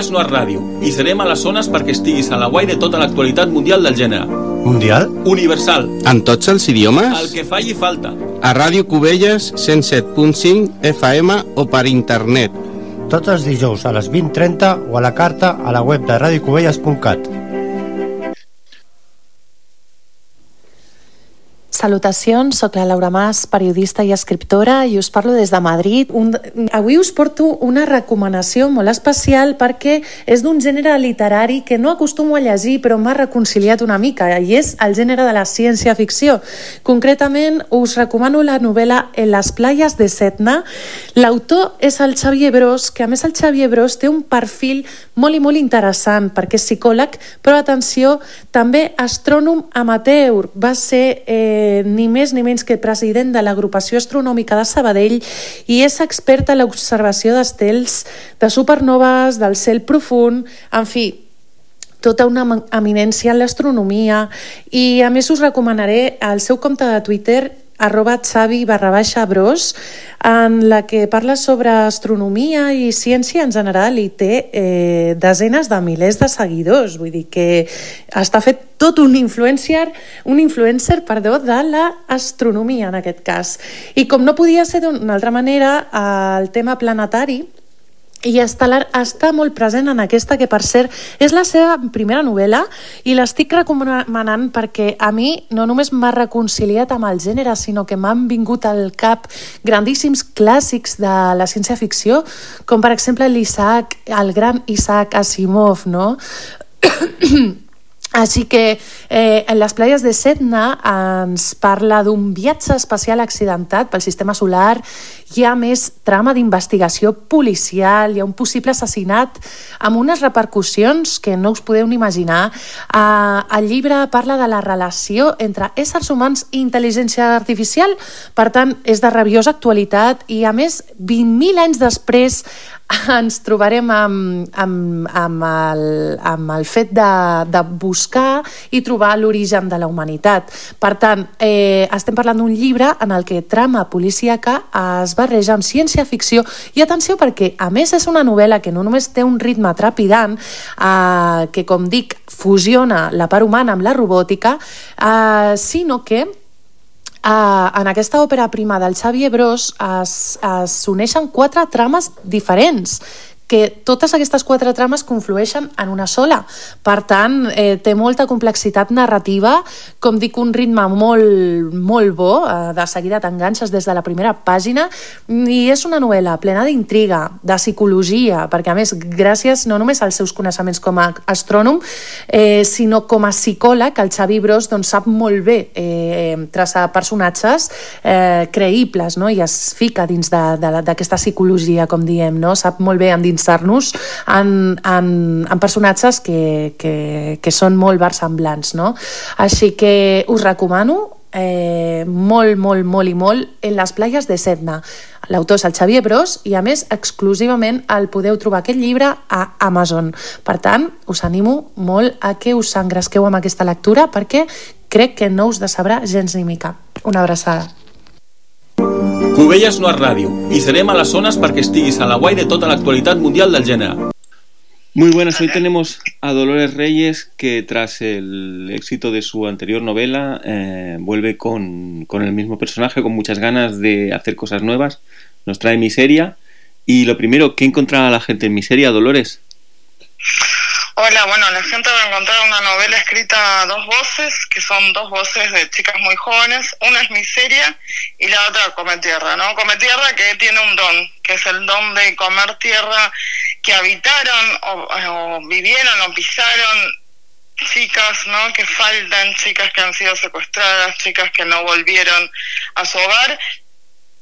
Cubelles no és ràdio i serem a les zones perquè estiguis a la guai de tota l'actualitat mundial del gènere. Mundial? Universal. En tots els idiomes? El que falli falta. A Ràdio Cubelles 107.5 FM o per internet. Tots els dijous a les 20.30 o a la carta a la web de radiocubelles.cat. Salutacions, sóc la Laura Mas, periodista i escriptora i us parlo des de Madrid. Un, avui us porto una recomanació molt especial perquè és d'un gènere literari que no acostumo a llegir però m'ha reconciliat una mica i és el gènere de la ciència-ficció. Concretament us recomano la novel·la En les playas de Setna. L'autor és el Xavier Bros, que a més el Xavier Bros té un perfil molt i molt interessant perquè és psicòleg, però atenció, també astrònom amateur. Va ser eh, ni més ni menys que president de l'agrupació astronòmica de Sabadell i és expert en l'observació d'estels, de supernoves, del cel profund, en fi, tota una em- eminència en l'astronomia. I a més us recomanaré el seu compte de Twitter arroba xavi barra baixa bros en la que parla sobre astronomia i ciència en general i té eh, desenes de milers de seguidors. Vull dir que està fet tot un influencer un influencer perdó, de l'astronomia en aquest cas. I com no podia ser d'una altra manera el tema planetari i Estel·lar està molt present en aquesta, que per cert és la seva primera novel·la i l'estic recomanant perquè a mi no només m'ha reconciliat amb el gènere, sinó que m'han vingut al cap grandíssims clàssics de la ciència-ficció, com per exemple l'Isaac, el gran Isaac Asimov, no? Així que eh, en les playes de Setna ens parla d'un viatge espacial accidentat pel sistema solar, hi ha més trama d'investigació policial, hi ha un possible assassinat amb unes repercussions que no us podeu ni imaginar. Eh, el llibre parla de la relació entre éssers humans i intel·ligència artificial, per tant, és de rabiosa actualitat i, a més, 20.000 anys després ens trobarem amb, amb, amb, el, amb el fet de, de buscar i trobar l'origen de la humanitat. Per tant, eh, estem parlant d'un llibre en el que trama policíaca es barreja amb ciència-ficció i atenció perquè, a més, és una novel·la que no només té un ritme trepidant, eh, que, com dic, fusiona la part humana amb la robòtica, eh, sinó que Uh, en aquesta òpera prima del Xavier Bros es, es uneixen quatre trames diferents que totes aquestes quatre trames conflueixen en una sola. Per tant, eh, té molta complexitat narrativa, com dic, un ritme molt, molt bo, eh, de seguida t'enganxes des de la primera pàgina, i és una novel·la plena d'intriga, de psicologia, perquè a més, gràcies no només als seus coneixements com a astrònom, eh, sinó com a psicòleg, el Xavi Bros doncs, sap molt bé eh, traçar personatges eh, creïbles, no? i es fica dins d'aquesta psicologia, com diem, no? sap molt bé endinsar-nos en, en, en personatges que, que, que són molt versemblants. No? Així que us recomano eh, molt, molt, molt i molt en les playes de Setna. L'autor és el Xavier Bros i a més exclusivament el podeu trobar aquest llibre a Amazon. Per tant, us animo molt a que us engresqueu amb aquesta lectura perquè crec que no us decebrà gens ni mica. Una abraçada. Cubelles no és ràdio y serem a las zonas para que estiguis a la guay de actualidad mundial del género. Muy buenas, hoy tenemos a Dolores Reyes que tras el éxito de su anterior novela eh, vuelve con, con el mismo personaje, con muchas ganas de hacer cosas nuevas. Nos trae Miseria y lo primero, ¿qué encontrará la gente en Miseria, Dolores? Hola, bueno, la gente va a encontrar una novela escrita a dos voces, que son dos voces de chicas muy jóvenes. Una es Miseria y la otra Come Tierra, ¿no? Come Tierra que tiene un don, que es el don de comer tierra que habitaron o, o vivieron o pisaron chicas, ¿no? Que faltan, chicas que han sido secuestradas, chicas que no volvieron a su hogar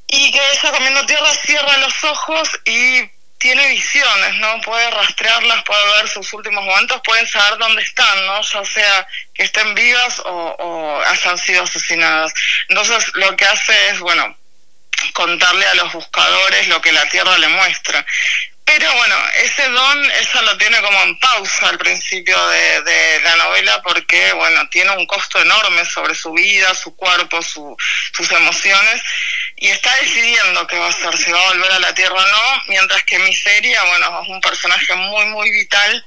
y que ella comiendo tierra cierra los ojos y tiene visiones, ¿no? Puede rastrearlas, puede ver sus últimos momentos, pueden saber dónde están, ¿no? Ya sea que estén vivas o, o hayan sido asesinadas. Entonces lo que hace es, bueno, contarle a los buscadores lo que la tierra le muestra. Pero bueno, ese don ella lo tiene como en pausa al principio de, de la novela porque, bueno, tiene un costo enorme sobre su vida, su cuerpo, su, sus emociones y está decidiendo qué va a hacer, si va a volver a la Tierra o no, mientras que Miseria, bueno, es un personaje muy, muy vital,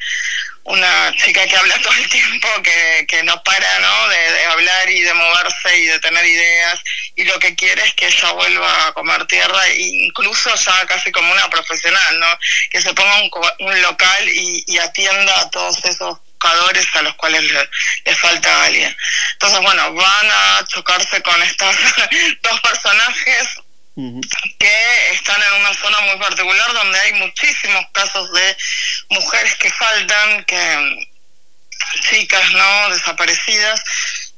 una chica que habla todo el tiempo, que, que no para, ¿no? De, de hablar y de moverse y de tener ideas, y lo que quiere es que ella vuelva a comer tierra, e incluso ya casi como una profesional, ¿no? Que se ponga un, un local y atienda a todos esos buscadores a los cuales le, le falta alguien. Entonces, bueno, van a chocarse con estos dos personajes que están en una zona muy particular donde hay muchísimos casos de mujeres que faltan, que chicas no desaparecidas.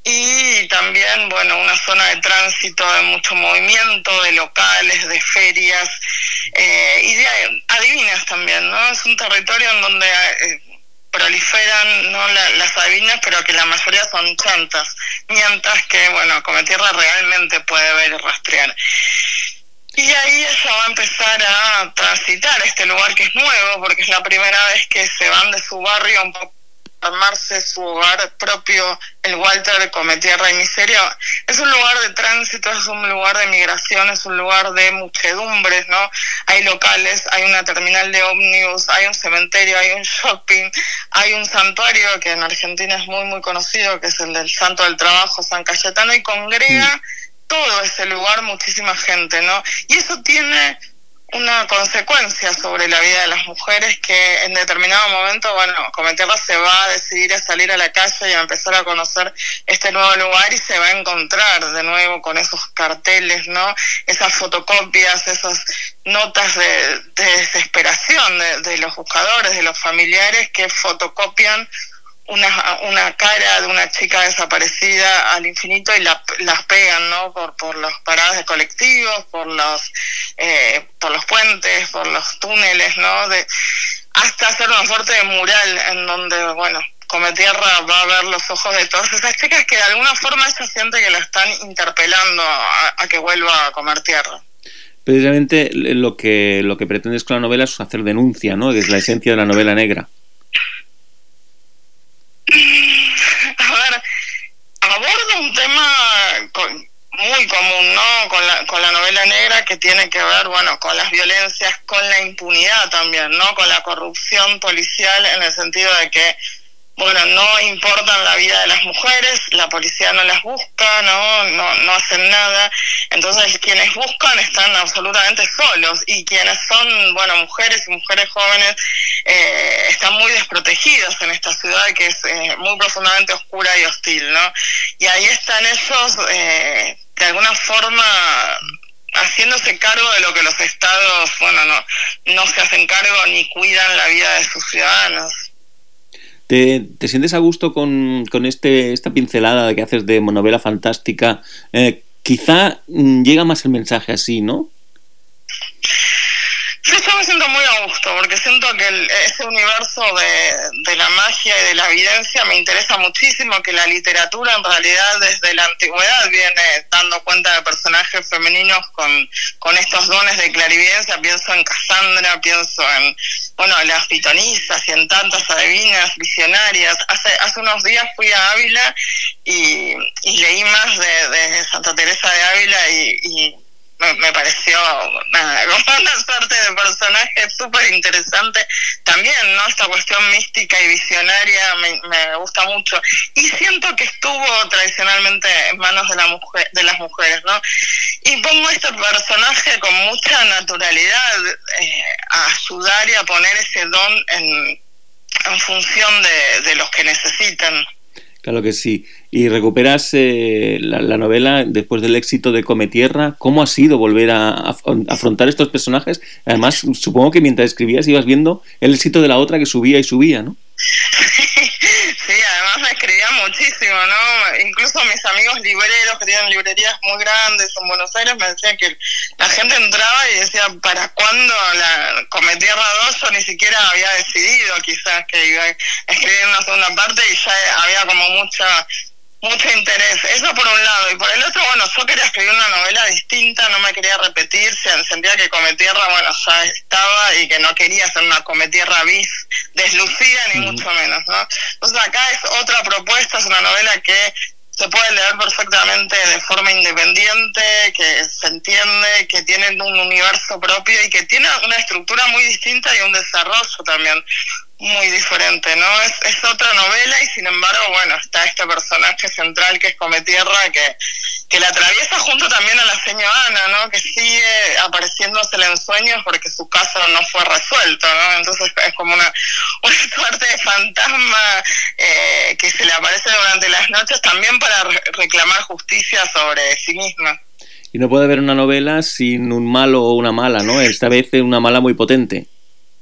Y también bueno una zona de tránsito de mucho movimiento de locales de ferias eh, y de adivinas también no es un territorio en donde eh, proliferan no La- las adivinas pero que la mayoría son chantas mientras que bueno Cometierra realmente puede ver y rastrear. Y ahí ella va a empezar a transitar este lugar que es nuevo, porque es la primera vez que se van de su barrio un poco armarse su hogar propio, el Walter come tierra y miseria. Es un lugar de tránsito, es un lugar de migración, es un lugar de muchedumbres, ¿no? Hay locales, hay una terminal de ómnibus, hay un cementerio, hay un shopping, hay un santuario que en Argentina es muy, muy conocido, que es el del Santo del Trabajo, San Cayetano, y congrega todo ese lugar muchísima gente, ¿no? Y eso tiene una consecuencia sobre la vida de las mujeres que en determinado momento, bueno, Cometerla se va a decidir a salir a la calle y a empezar a conocer este nuevo lugar y se va a encontrar de nuevo con esos carteles, ¿no? Esas fotocopias, esas notas de, de desesperación de, de los buscadores, de los familiares que fotocopian una, una cara de una chica desaparecida al infinito y la, las pegan, ¿no? Por, por las paradas de colectivos, por los, eh, por los puentes, por los túneles, ¿no? De, hasta hacer una suerte de mural en donde, bueno, Cometierra va a ver los ojos de todas esas chicas que de alguna forma ella siente que la están interpelando a, que vuelva a comer tierra. Precisamente lo que, lo que pretendes con la novela es hacer denuncia, ¿no? Que es la esencia de la novela negra. A ver, aborda un tema muy común, ¿no? Con la, con la novela negra que tiene que ver, bueno, con las violencias, con la impunidad también, ¿no? Con la corrupción policial en el sentido de que, bueno, no importan la vida de las mujeres, la policía no las busca, ¿no? No, no hacen nada. Entonces, quienes buscan están absolutamente solos y quienes son, bueno, mujeres y mujeres jóvenes eh, están muy desprotegidos en esta ciudad que es eh, muy profundamente oscura y hostil, ¿no? Y ahí están ellos, eh, de alguna forma, haciéndose cargo de lo que los estados, bueno, no, no se hacen cargo ni cuidan la vida de sus ciudadanos. ¿Te, te sientes a gusto con, con este, esta pincelada que haces de novela fantástica? Eh, quizá mm, llega más el mensaje así, ¿no? Yo me siento muy a gusto porque siento que el- ese universo de, de la magia y de la evidencia me interesa muchísimo, que la literatura en realidad desde la antigüedad viene dando cuenta de personajes femeninos con, con estos dones de clarividencia. Pienso en Cassandra, pienso en bueno las pitonisas y en tantas adivinas visionarias. Hace, hace unos días fui a Ávila y, y leí más de, de Santa Teresa de Ávila y me, pareció nada, como una suerte de personaje súper interesante. También, ¿no? Esta cuestión mística y visionaria me, gusta mucho. Y siento que estuvo tradicionalmente en manos de, la mujer, de las mujeres, ¿no? Y pongo este personaje con mucha naturalidad eh, a ayudar y a poner ese don en, función de los que necesitan. Claro que sí. Y recuperas eh, la, la novela después del éxito de Come Tierra. ¿Cómo ha sido volver a, afrontar estos personajes? Además, supongo que mientras escribías ibas viendo el éxito de la otra que subía y subía, ¿no? Sí, además me escribía muchísimo, ¿no? Incluso mis amigos libreros que tienen librerías muy grandes en Buenos Aires me decían que la gente entraba y decía, ¿para cuándo la Come Tierra 2? Yo ni siquiera había decidido quizás que iba a escribir una segunda parte y ya había como mucha mucho interés. Eso por un lado. Y por el otro, bueno, yo quería escribir una novela distinta, no me quería repetir, se- sentía que Cometierra, bueno, ya estaba y que no quería hacer una Cometierra bis deslucida, ni mucho menos, ¿no? Entonces acá es otra propuesta, es una novela que se puede leer perfectamente de forma independiente, que se entiende, que tiene un universo propio y que tiene una estructura muy distinta y un desarrollo también muy diferente, ¿no? Es, es otra novela y sin embargo, bueno, está este personaje central que es Cometierra que, que la atraviesa junto también a la señora Ana, ¿no? Que sigue apareciéndosele en sueños porque su caso no fue resuelto, ¿no? Entonces es como una, una suerte de fantasma eh, que se le aparece durante las noches también para re- reclamar justicia sobre sí misma. Y no puede haber una novela sin un malo o una mala, ¿no? Esta vez una mala muy potente.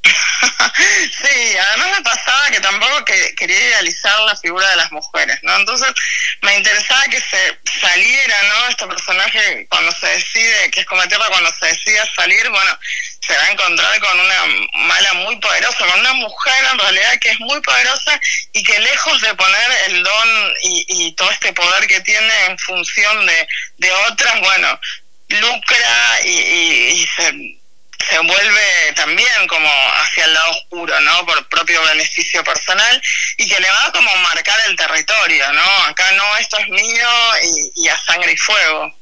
Sí, además me pasaba que tampoco que, quería idealizar la figura de las mujeres, ¿no? Entonces me interesaba que se saliera, ¿no? Este personaje cuando se decide, que es Cometierra, cuando se decide salir, bueno, se va a encontrar con una mala muy poderosa, con una mujer en realidad que es muy poderosa y que lejos de poner el don y, y todo este poder que tiene en función de, de otras, bueno, lucra y se se vuelve también como hacia el lado oscuro, ¿no? Por propio beneficio personal y que le va a como marcar el territorio, ¿no? Acá no, esto es mío y, a sangre y fuego.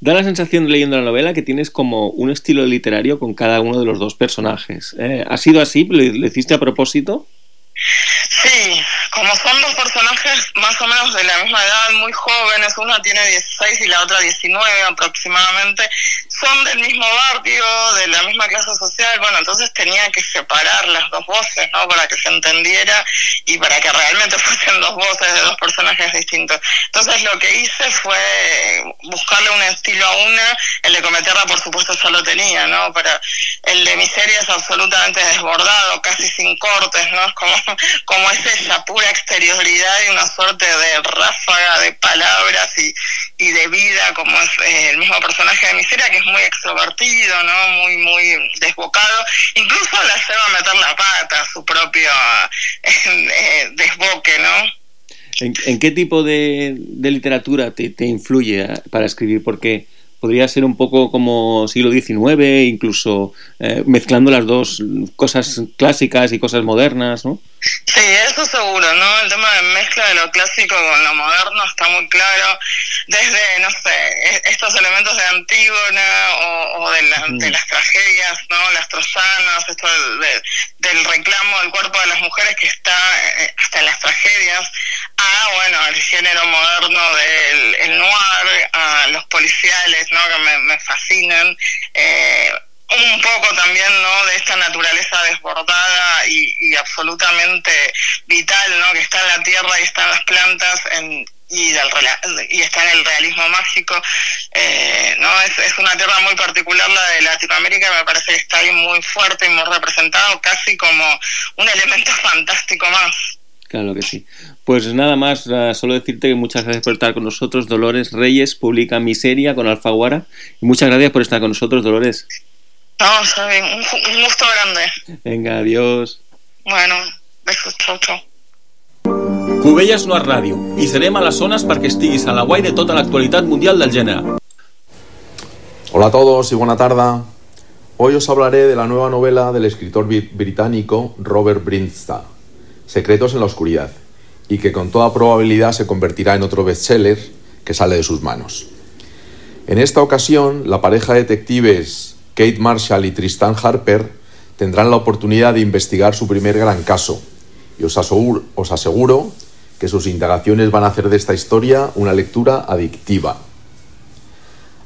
Da la sensación leyendo la novela que tienes como un estilo literario con cada uno de los dos personajes. ¿eh? ¿Ha sido así? ¿Lo, lo hiciste a propósito? Sí, como son dos personajes más o menos de la misma edad, muy jóvenes, una tiene 16 y la otra 19 aproximadamente, son del mismo barrio, de la misma clase social, bueno, entonces tenía que separar las dos voces, ¿no? Para que se entendiera y para que realmente fuesen dos voces de dos personajes distintos. Entonces lo que hice fue buscarle un estilo a una, el de Cometerra por supuesto ya lo tenía, ¿no? Pero el de Miseria es absolutamente desbordado, casi sin cortes, ¿no? Es como, como es esa pura exterioridad y una suerte de ráfaga de palabras y, y de vida, como es eh, el mismo personaje de Miseria, que es muy extrovertido, ¿no? Muy, muy desbocado. Incluso la lleva a meter la pata, su propio eh, desboque, ¿no? ¿En, qué tipo de, de literatura te, te influye eh, para escribir? Porque podría ser un poco como siglo XIX, incluso mezclando las dos cosas clásicas y cosas modernas, ¿no? Sí, eso seguro, ¿no? El tema de mezcla de lo clásico con lo moderno está muy claro. Desde, no sé, e- estos elementos de Antígona o, o de, la- de las tragedias, ¿no? Las troyanas, esto del, de- del reclamo del cuerpo de las mujeres que está eh, hasta en las tragedias, a, bueno, el género moderno del el noir, a los policiales, ¿no? Que me, me fascinan. Eh, un poco también no de esta naturaleza desbordada y, y absolutamente vital no que está en la tierra y está en las plantas en, y está en el realismo mágico eh, no es, es una tierra muy particular la de Latinoamérica me parece que está ahí muy fuerte y muy representado casi como un elemento fantástico más Claro que sí. Pues nada más, eh, solo decirte que muchas gracias por estar con nosotros. Dolores Reyes publica Miseria con Alfaguara. Y muchas gracias por estar con nosotros, Dolores. No está bien un, gusto grande Venga, adiós. bueno besos chau chau Cubelles no és ràdio i serem a les zones perquè estiguis a la guai de tota l'actualitat mundial del gènere. Hola a todos y buena tarde. Hoy os hablaré de la nueva novela del escritor bri- británico Robert Brinstad, Secretos en la Oscuridad, y que con toda probabilidad se convertirá en otro bestseller que sale de sus manos. En esta ocasión, la pareja de detectives Kate Marshall y Tristan Harper tendrán la oportunidad de investigar su primer gran caso, y os aseguro, que sus indagaciones van a hacer de esta historia una lectura adictiva.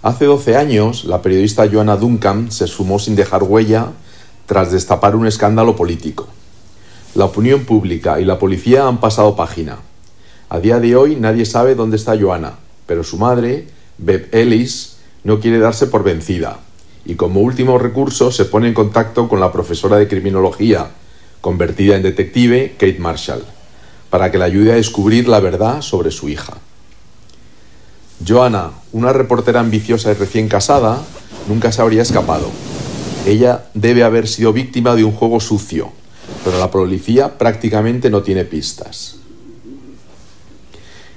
Hace 12 años, la periodista Joanna Duncan se sumó sin dejar huella tras destapar un escándalo político. La opinión pública y la policía han pasado página. A día de hoy nadie sabe dónde está Joanna, pero su madre, Beb Ellis, no quiere darse por vencida y como último recurso se pone en contacto con la profesora de criminología, convertida en detective, Kate Marshall, para que le ayude a descubrir la verdad sobre su hija. Joanna, una reportera ambiciosa y recién casada, nunca se habría escapado. Ella debe haber sido víctima de un juego sucio, pero la policía prácticamente no tiene pistas.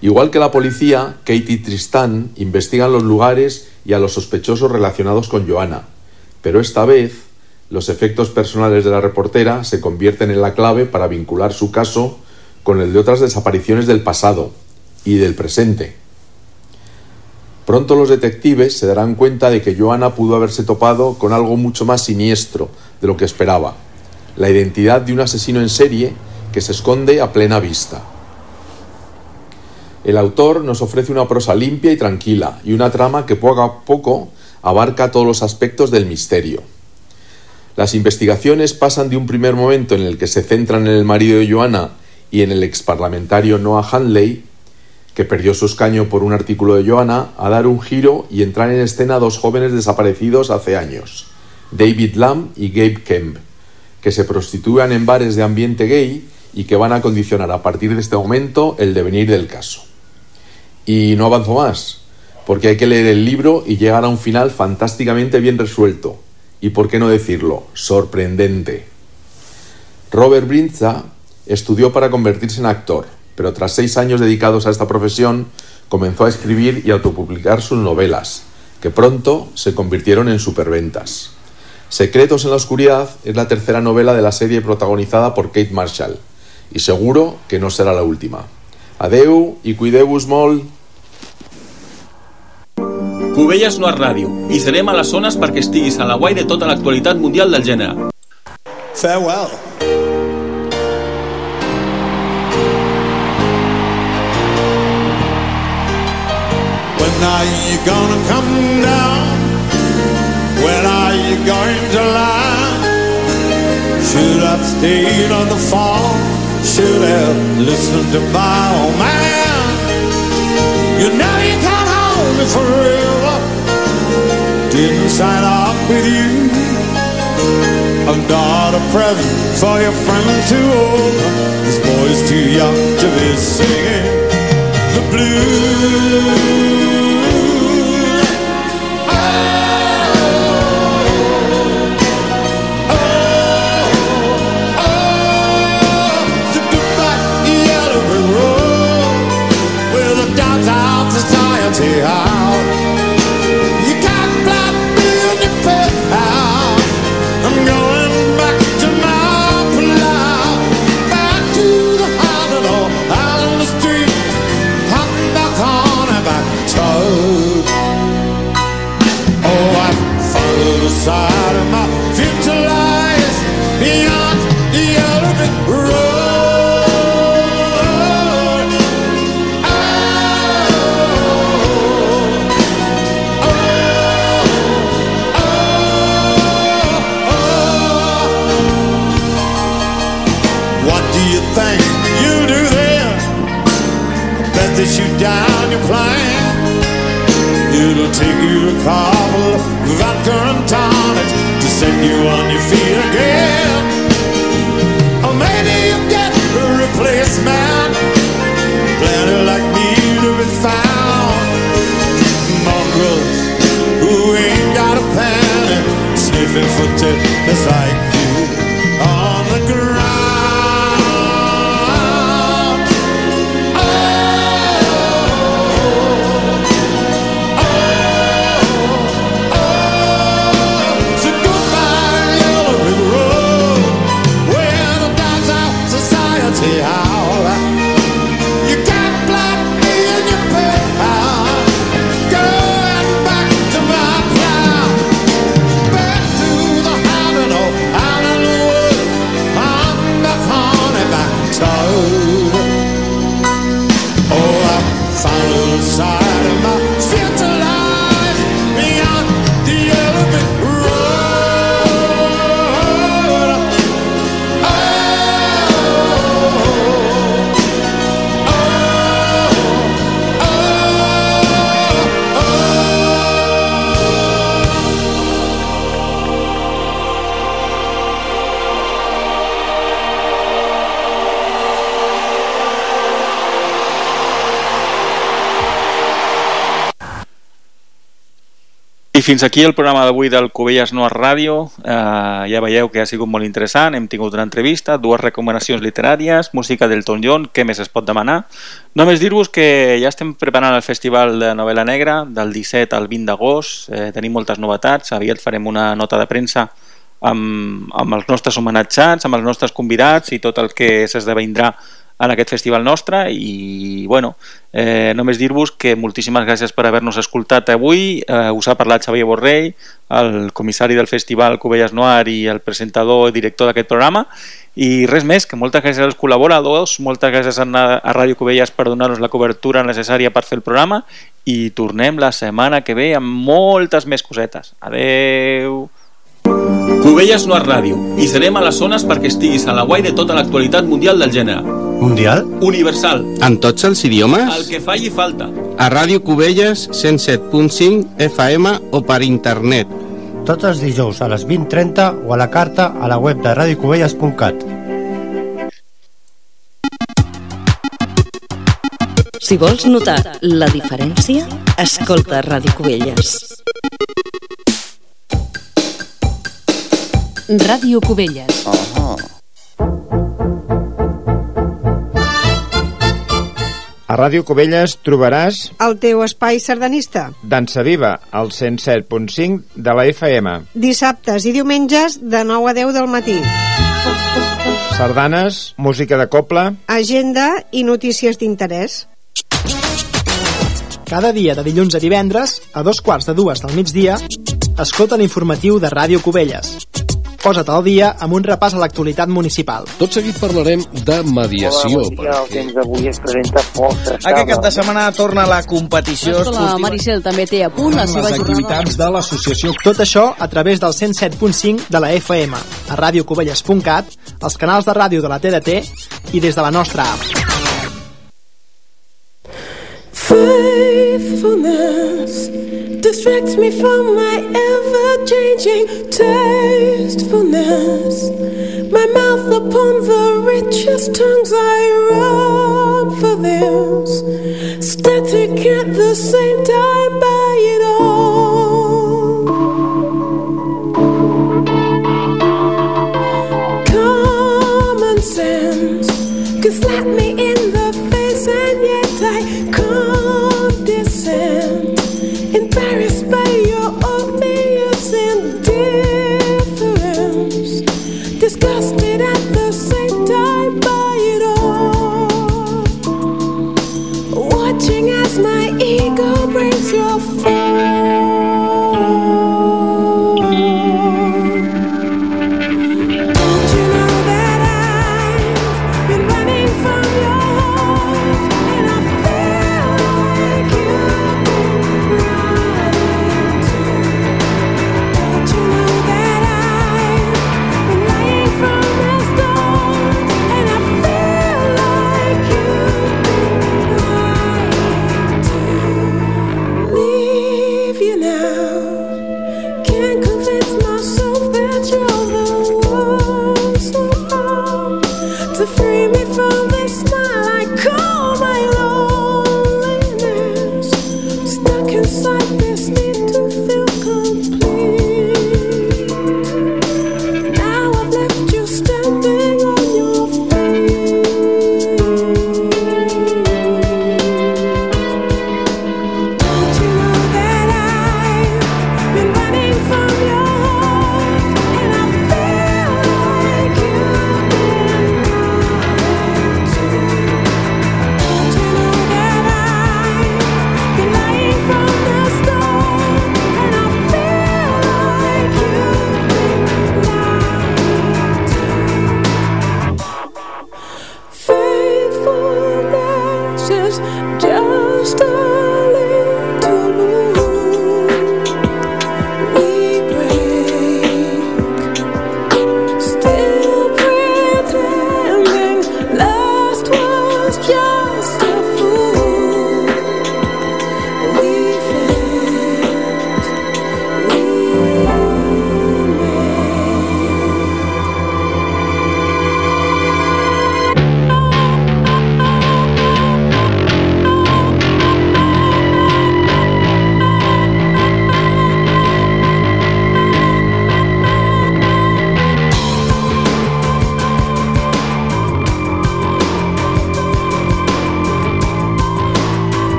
Igual que la policía, Kate y Tristan investigan los lugares y a los sospechosos relacionados con Joanna, pero esta vez los efectos personales de la reportera se convierten en la clave para vincular su caso con el de otras desapariciones del pasado y del presente. Pronto los detectives se darán cuenta de que Joanna pudo haberse topado con algo mucho más siniestro de lo que esperaba, la identidad de un asesino en serie que se esconde a plena vista. El autor nos ofrece una prosa limpia y tranquila y una trama que poco a poco abarca todos los aspectos del misterio. Las investigaciones pasan de un primer momento en el que se centran en el marido de Joanna y en el exparlamentario Noah Handley, que perdió su escaño por un artículo de Joanna, a dar un giro y entrar en escena dos jóvenes desaparecidos hace años, David Lamb y Gabe Kemp, que se prostituyan en bares de ambiente gay y que van a condicionar a partir de este momento el devenir del caso. Y no avanzo más, porque hay que leer el libro y llegar a un final fantásticamente bien resuelto, y por qué no decirlo, sorprendente. Robert Brinza estudió para convertirse en actor, pero tras seis años dedicados a esta profesión, comenzó a escribir y autopublicar sus novelas, que pronto se convirtieron en superventas. Secretos en la Oscuridad es la tercera novela de la serie protagonizada por Kate Marshall, y seguro que no será la última. Adeu i cuideu-vos molt. Cubelles no és ràdio i serem a les zones perquè estiguis a la guai de tota l'actualitat mundial del gènere. Farewell. When are you gonna come down? When are you going to lie? Should have stayed on the farm. Should have listened to my old man. You know me forever. Didn't sign up with you. I'm not a present for your friend too old. This boy's too young to be singing the blues. So goodbye, side of my future lies beyond the yellow road. What do you think you do there? I bet down your plane. It'll take you a couple you on your feet I fins aquí el programa d'avui del Cubelles Noir Ràdio. Eh, ja veieu que ha sigut molt interessant. Hem tingut una entrevista, dues recomanacions literàries, música del Tom John, què més es pot demanar? Només dir-vos que ja estem preparant el Festival de Novel·la Negra del 17 al 20 d'agost. Eh, tenim moltes novetats. Aviat farem una nota de premsa amb, amb els nostres homenatjats, amb els nostres convidats i tot el que s'esdevindrà en aquest festival nostre i bueno, eh, només dir-vos que moltíssimes gràcies per haver-nos escoltat avui, eh, us ha parlat Xavier Borrell el comissari del festival Cubelles Noir i el presentador i director d'aquest programa i res més, que moltes gràcies als col·laboradors, moltes gràcies a, a Ràdio Cubelles per donar-nos la cobertura necessària per fer el programa i tornem la setmana que ve amb moltes més cosetes. Adeu! Cubelles Noir Ràdio. I serem a les zones perquè estiguis a la guai de tota l'actualitat mundial del gènere. Mundial? Universal. En tots els idiomes? El que falli falta. A Ràdio Cubelles 107.5 FM o per internet. Tots els dijous a les 20.30 o a la carta a la web de radiocubelles.cat. Si vols notar la diferència, escolta Ràdio Cubelles. Ràdio Cubelles. A Ràdio Cubelles trobaràs El teu espai sardanista. Dansa Viva, al 107.5 de la FM. Dissabtes i diumenges de 9 a 10 del matí. Sardanes, música de coble... Agenda i notícies d'interès. Cada dia de dilluns a divendres, a dos quarts de dues del migdia, escolta l'informatiu de Ràdio Cubelles. Posa't al dia amb un repàs a l'actualitat municipal. Tot seguit parlarem de mediació. Hola, bon dia, el temps d'avui es presenta força Aquest cap de setmana torna la competició La esportiva. Maricel també té a punt la seva les jornada. activitats de l'associació. Tot això a través del 107.5 de la FM, a radiocubelles.cat, els canals de ràdio de la TDT i des de la nostra app. Faithfulness distracts me from my ever changing tastefulness. My mouth upon the richest tongues, I run for this. Static at the same time,